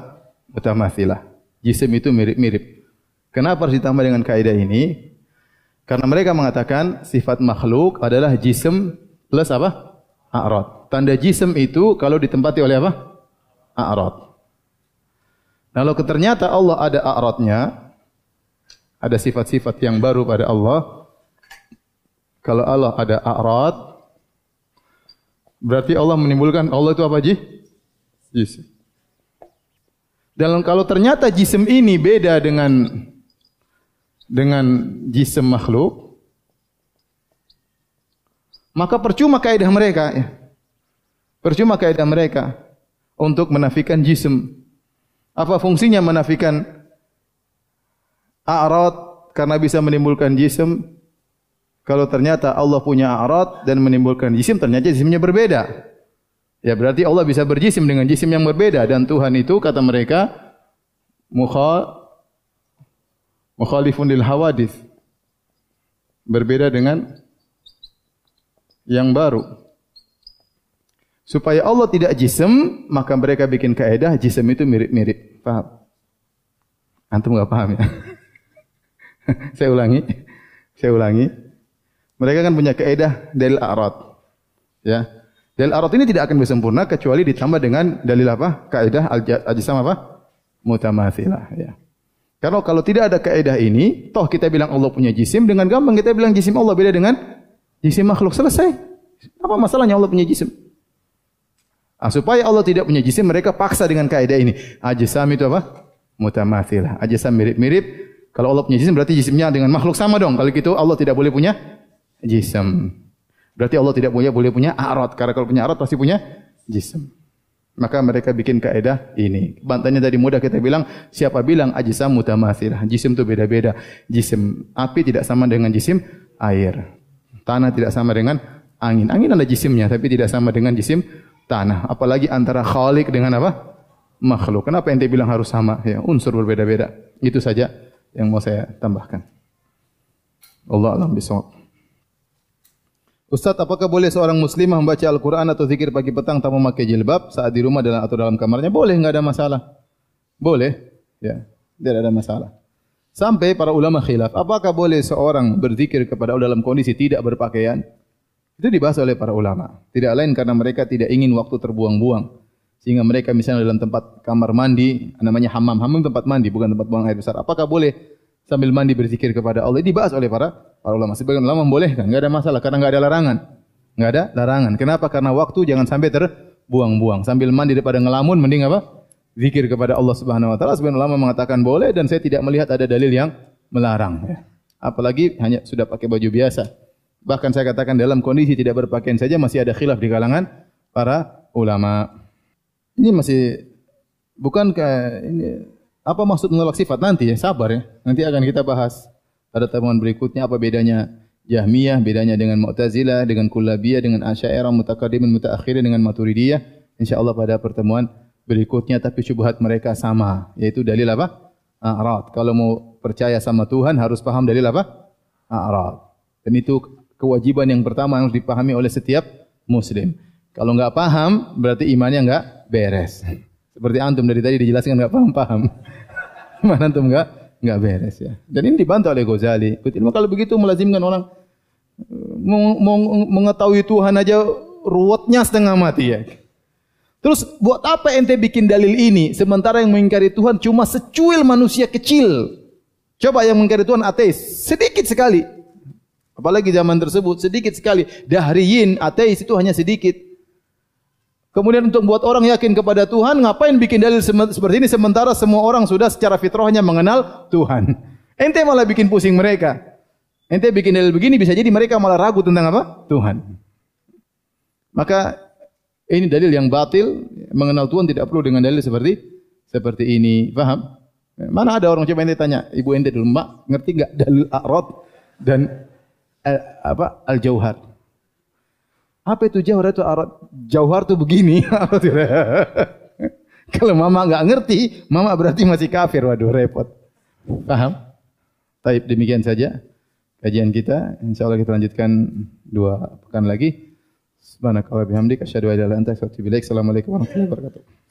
mutamathilah jisim itu mirip-mirip. Kenapa harus ditambah dengan kaidah ini? Karena mereka mengatakan sifat makhluk adalah jisim plus apa? A'rad. Tanda jisim itu kalau ditempati oleh apa? A'rad. Kalau ternyata Allah ada a'radnya, ada sifat-sifat yang baru pada Allah. Kalau Allah ada a'rad, berarti Allah menimbulkan Allah itu apa ji? Jisim. Dan kalau ternyata jisim ini beda dengan dengan jisim makhluk, maka percuma kaidah mereka. Ya. Percuma kaidah mereka untuk menafikan jisim. Apa fungsinya menafikan a'rad karena bisa menimbulkan jisim. Kalau ternyata Allah punya a'rad dan menimbulkan jisim, ternyata jisimnya berbeda. Ya berarti Allah bisa berjisim dengan jisim yang berbeda dan Tuhan itu kata mereka mukha mukhalifun lil hawadith. Berbeda dengan yang baru. Supaya Allah tidak jisim, maka mereka bikin kaedah jisim itu mirip-mirip. Paham? Antum enggak paham ya? Saya ulangi. Saya ulangi. Mereka kan punya kaidah dalil a'rad. Ya. Dalil a'rad ini tidak akan sempurna kecuali ditambah dengan dalil apa? Kaidah al-ajsam apa? Mutamathilah, ya. Karena kalau tidak ada kaidah ini, toh kita bilang Allah punya jisim dengan gampang kita bilang jisim Allah beda dengan jisim makhluk selesai. Apa masalahnya Allah punya jisim? Ah, supaya Allah tidak punya jisim, mereka paksa dengan kaidah ini. Ajsam itu apa? Mutamathilah. Ajsam mirip-mirip, kalau Allah punya jisim berarti jisimnya dengan makhluk sama dong. Kalau gitu Allah tidak boleh punya jisim. Berarti Allah tidak boleh boleh punya arad. Karena kalau punya arad pasti punya jisim. Maka mereka bikin kaedah ini. Bantanya tadi mudah kita bilang, siapa bilang ajisam mutamathirah. Jisim itu beda-beda. Jisim api tidak sama dengan jisim air. Tanah tidak sama dengan angin. Angin ada jisimnya, tapi tidak sama dengan jisim tanah. Apalagi antara khalik dengan apa? Makhluk. Kenapa ente bilang harus sama? Ya, unsur berbeda-beda. Itu saja yang mau saya tambahkan. Allah alam bisawab. Ustaz, apakah boleh seorang muslimah membaca Al-Quran atau zikir pagi petang tanpa memakai jilbab saat di rumah dalam atau dalam kamarnya? Boleh, enggak ada masalah. Boleh, ya, tidak ada masalah. Sampai para ulama khilaf, apakah boleh seorang berzikir kepada Allah dalam kondisi tidak berpakaian? Itu dibahas oleh para ulama. Tidak lain karena mereka tidak ingin waktu terbuang-buang. Sehingga mereka misalnya dalam tempat kamar mandi, namanya hammam. Hammam tempat mandi, bukan tempat buang air besar. Apakah boleh sambil mandi berzikir kepada Allah? Ini dibahas oleh para para ulama. Sebagian ulama membolehkan, enggak ada masalah karena enggak ada larangan. Enggak ada larangan. Kenapa? Karena waktu jangan sampai terbuang-buang. Sambil mandi daripada ngelamun mending apa? Zikir kepada Allah Subhanahu wa taala. Sebagian ulama mengatakan boleh dan saya tidak melihat ada dalil yang melarang. Ya. Apalagi hanya sudah pakai baju biasa. Bahkan saya katakan dalam kondisi tidak berpakaian saja masih ada khilaf di kalangan para ulama. Ini masih bukan ke ini apa maksud menolak sifat nanti ya sabar ya nanti akan kita bahas pada temuan berikutnya apa bedanya Jahmiyah? Bedanya dengan Mu'tazilah dengan Kullabiyah dengan Asy'ariyah mutakaddimin mutaakhirin dengan Maturidiyah? Insyaallah pada pertemuan berikutnya tapi syubhat mereka sama yaitu dalil apa? A'rad. Kalau mau percaya sama Tuhan harus paham dalil apa? A'rad. Dan itu kewajiban yang pertama yang harus dipahami oleh setiap muslim. Kalau enggak paham berarti imannya enggak beres. Seperti antum dari tadi dijelaskan enggak paham-paham. Mana antum enggak enggak beres ya. Dan ini dibantah oleh Ghazali. Ilmu kalau begitu melazimkan orang mau mengetahui Tuhan aja ruwetnya setengah mati ya. Terus buat apa ente bikin dalil ini sementara yang mengingkari Tuhan cuma secuil manusia kecil. Coba yang mengingkari Tuhan ateis sedikit sekali. Apalagi zaman tersebut sedikit sekali. Dahriyin ateis itu hanya sedikit. Kemudian untuk buat orang yakin kepada Tuhan, ngapain bikin dalil seperti ini sementara semua orang sudah secara fitrahnya mengenal Tuhan. Ente malah bikin pusing mereka. Ente bikin dalil begini bisa jadi mereka malah ragu tentang apa? Tuhan. Maka ini dalil yang batil, mengenal Tuhan tidak perlu dengan dalil seperti seperti ini. Faham? Mana ada orang coba ente tanya, ibu ente dulu, mak ngerti enggak dalil a'rad dan eh, apa al-jauhar? Apa itu jauhar itu arat? Jauhar itu begini. Kalau mama enggak ngerti, mama berarti masih kafir. Waduh, repot. Paham? Taib demikian saja kajian kita. Insyaallah kita lanjutkan dua pekan lagi. Subhanakallah bihamdik ilaha astaghfiruka wa ilaik. Assalamualaikum warahmatullahi wabarakatuh.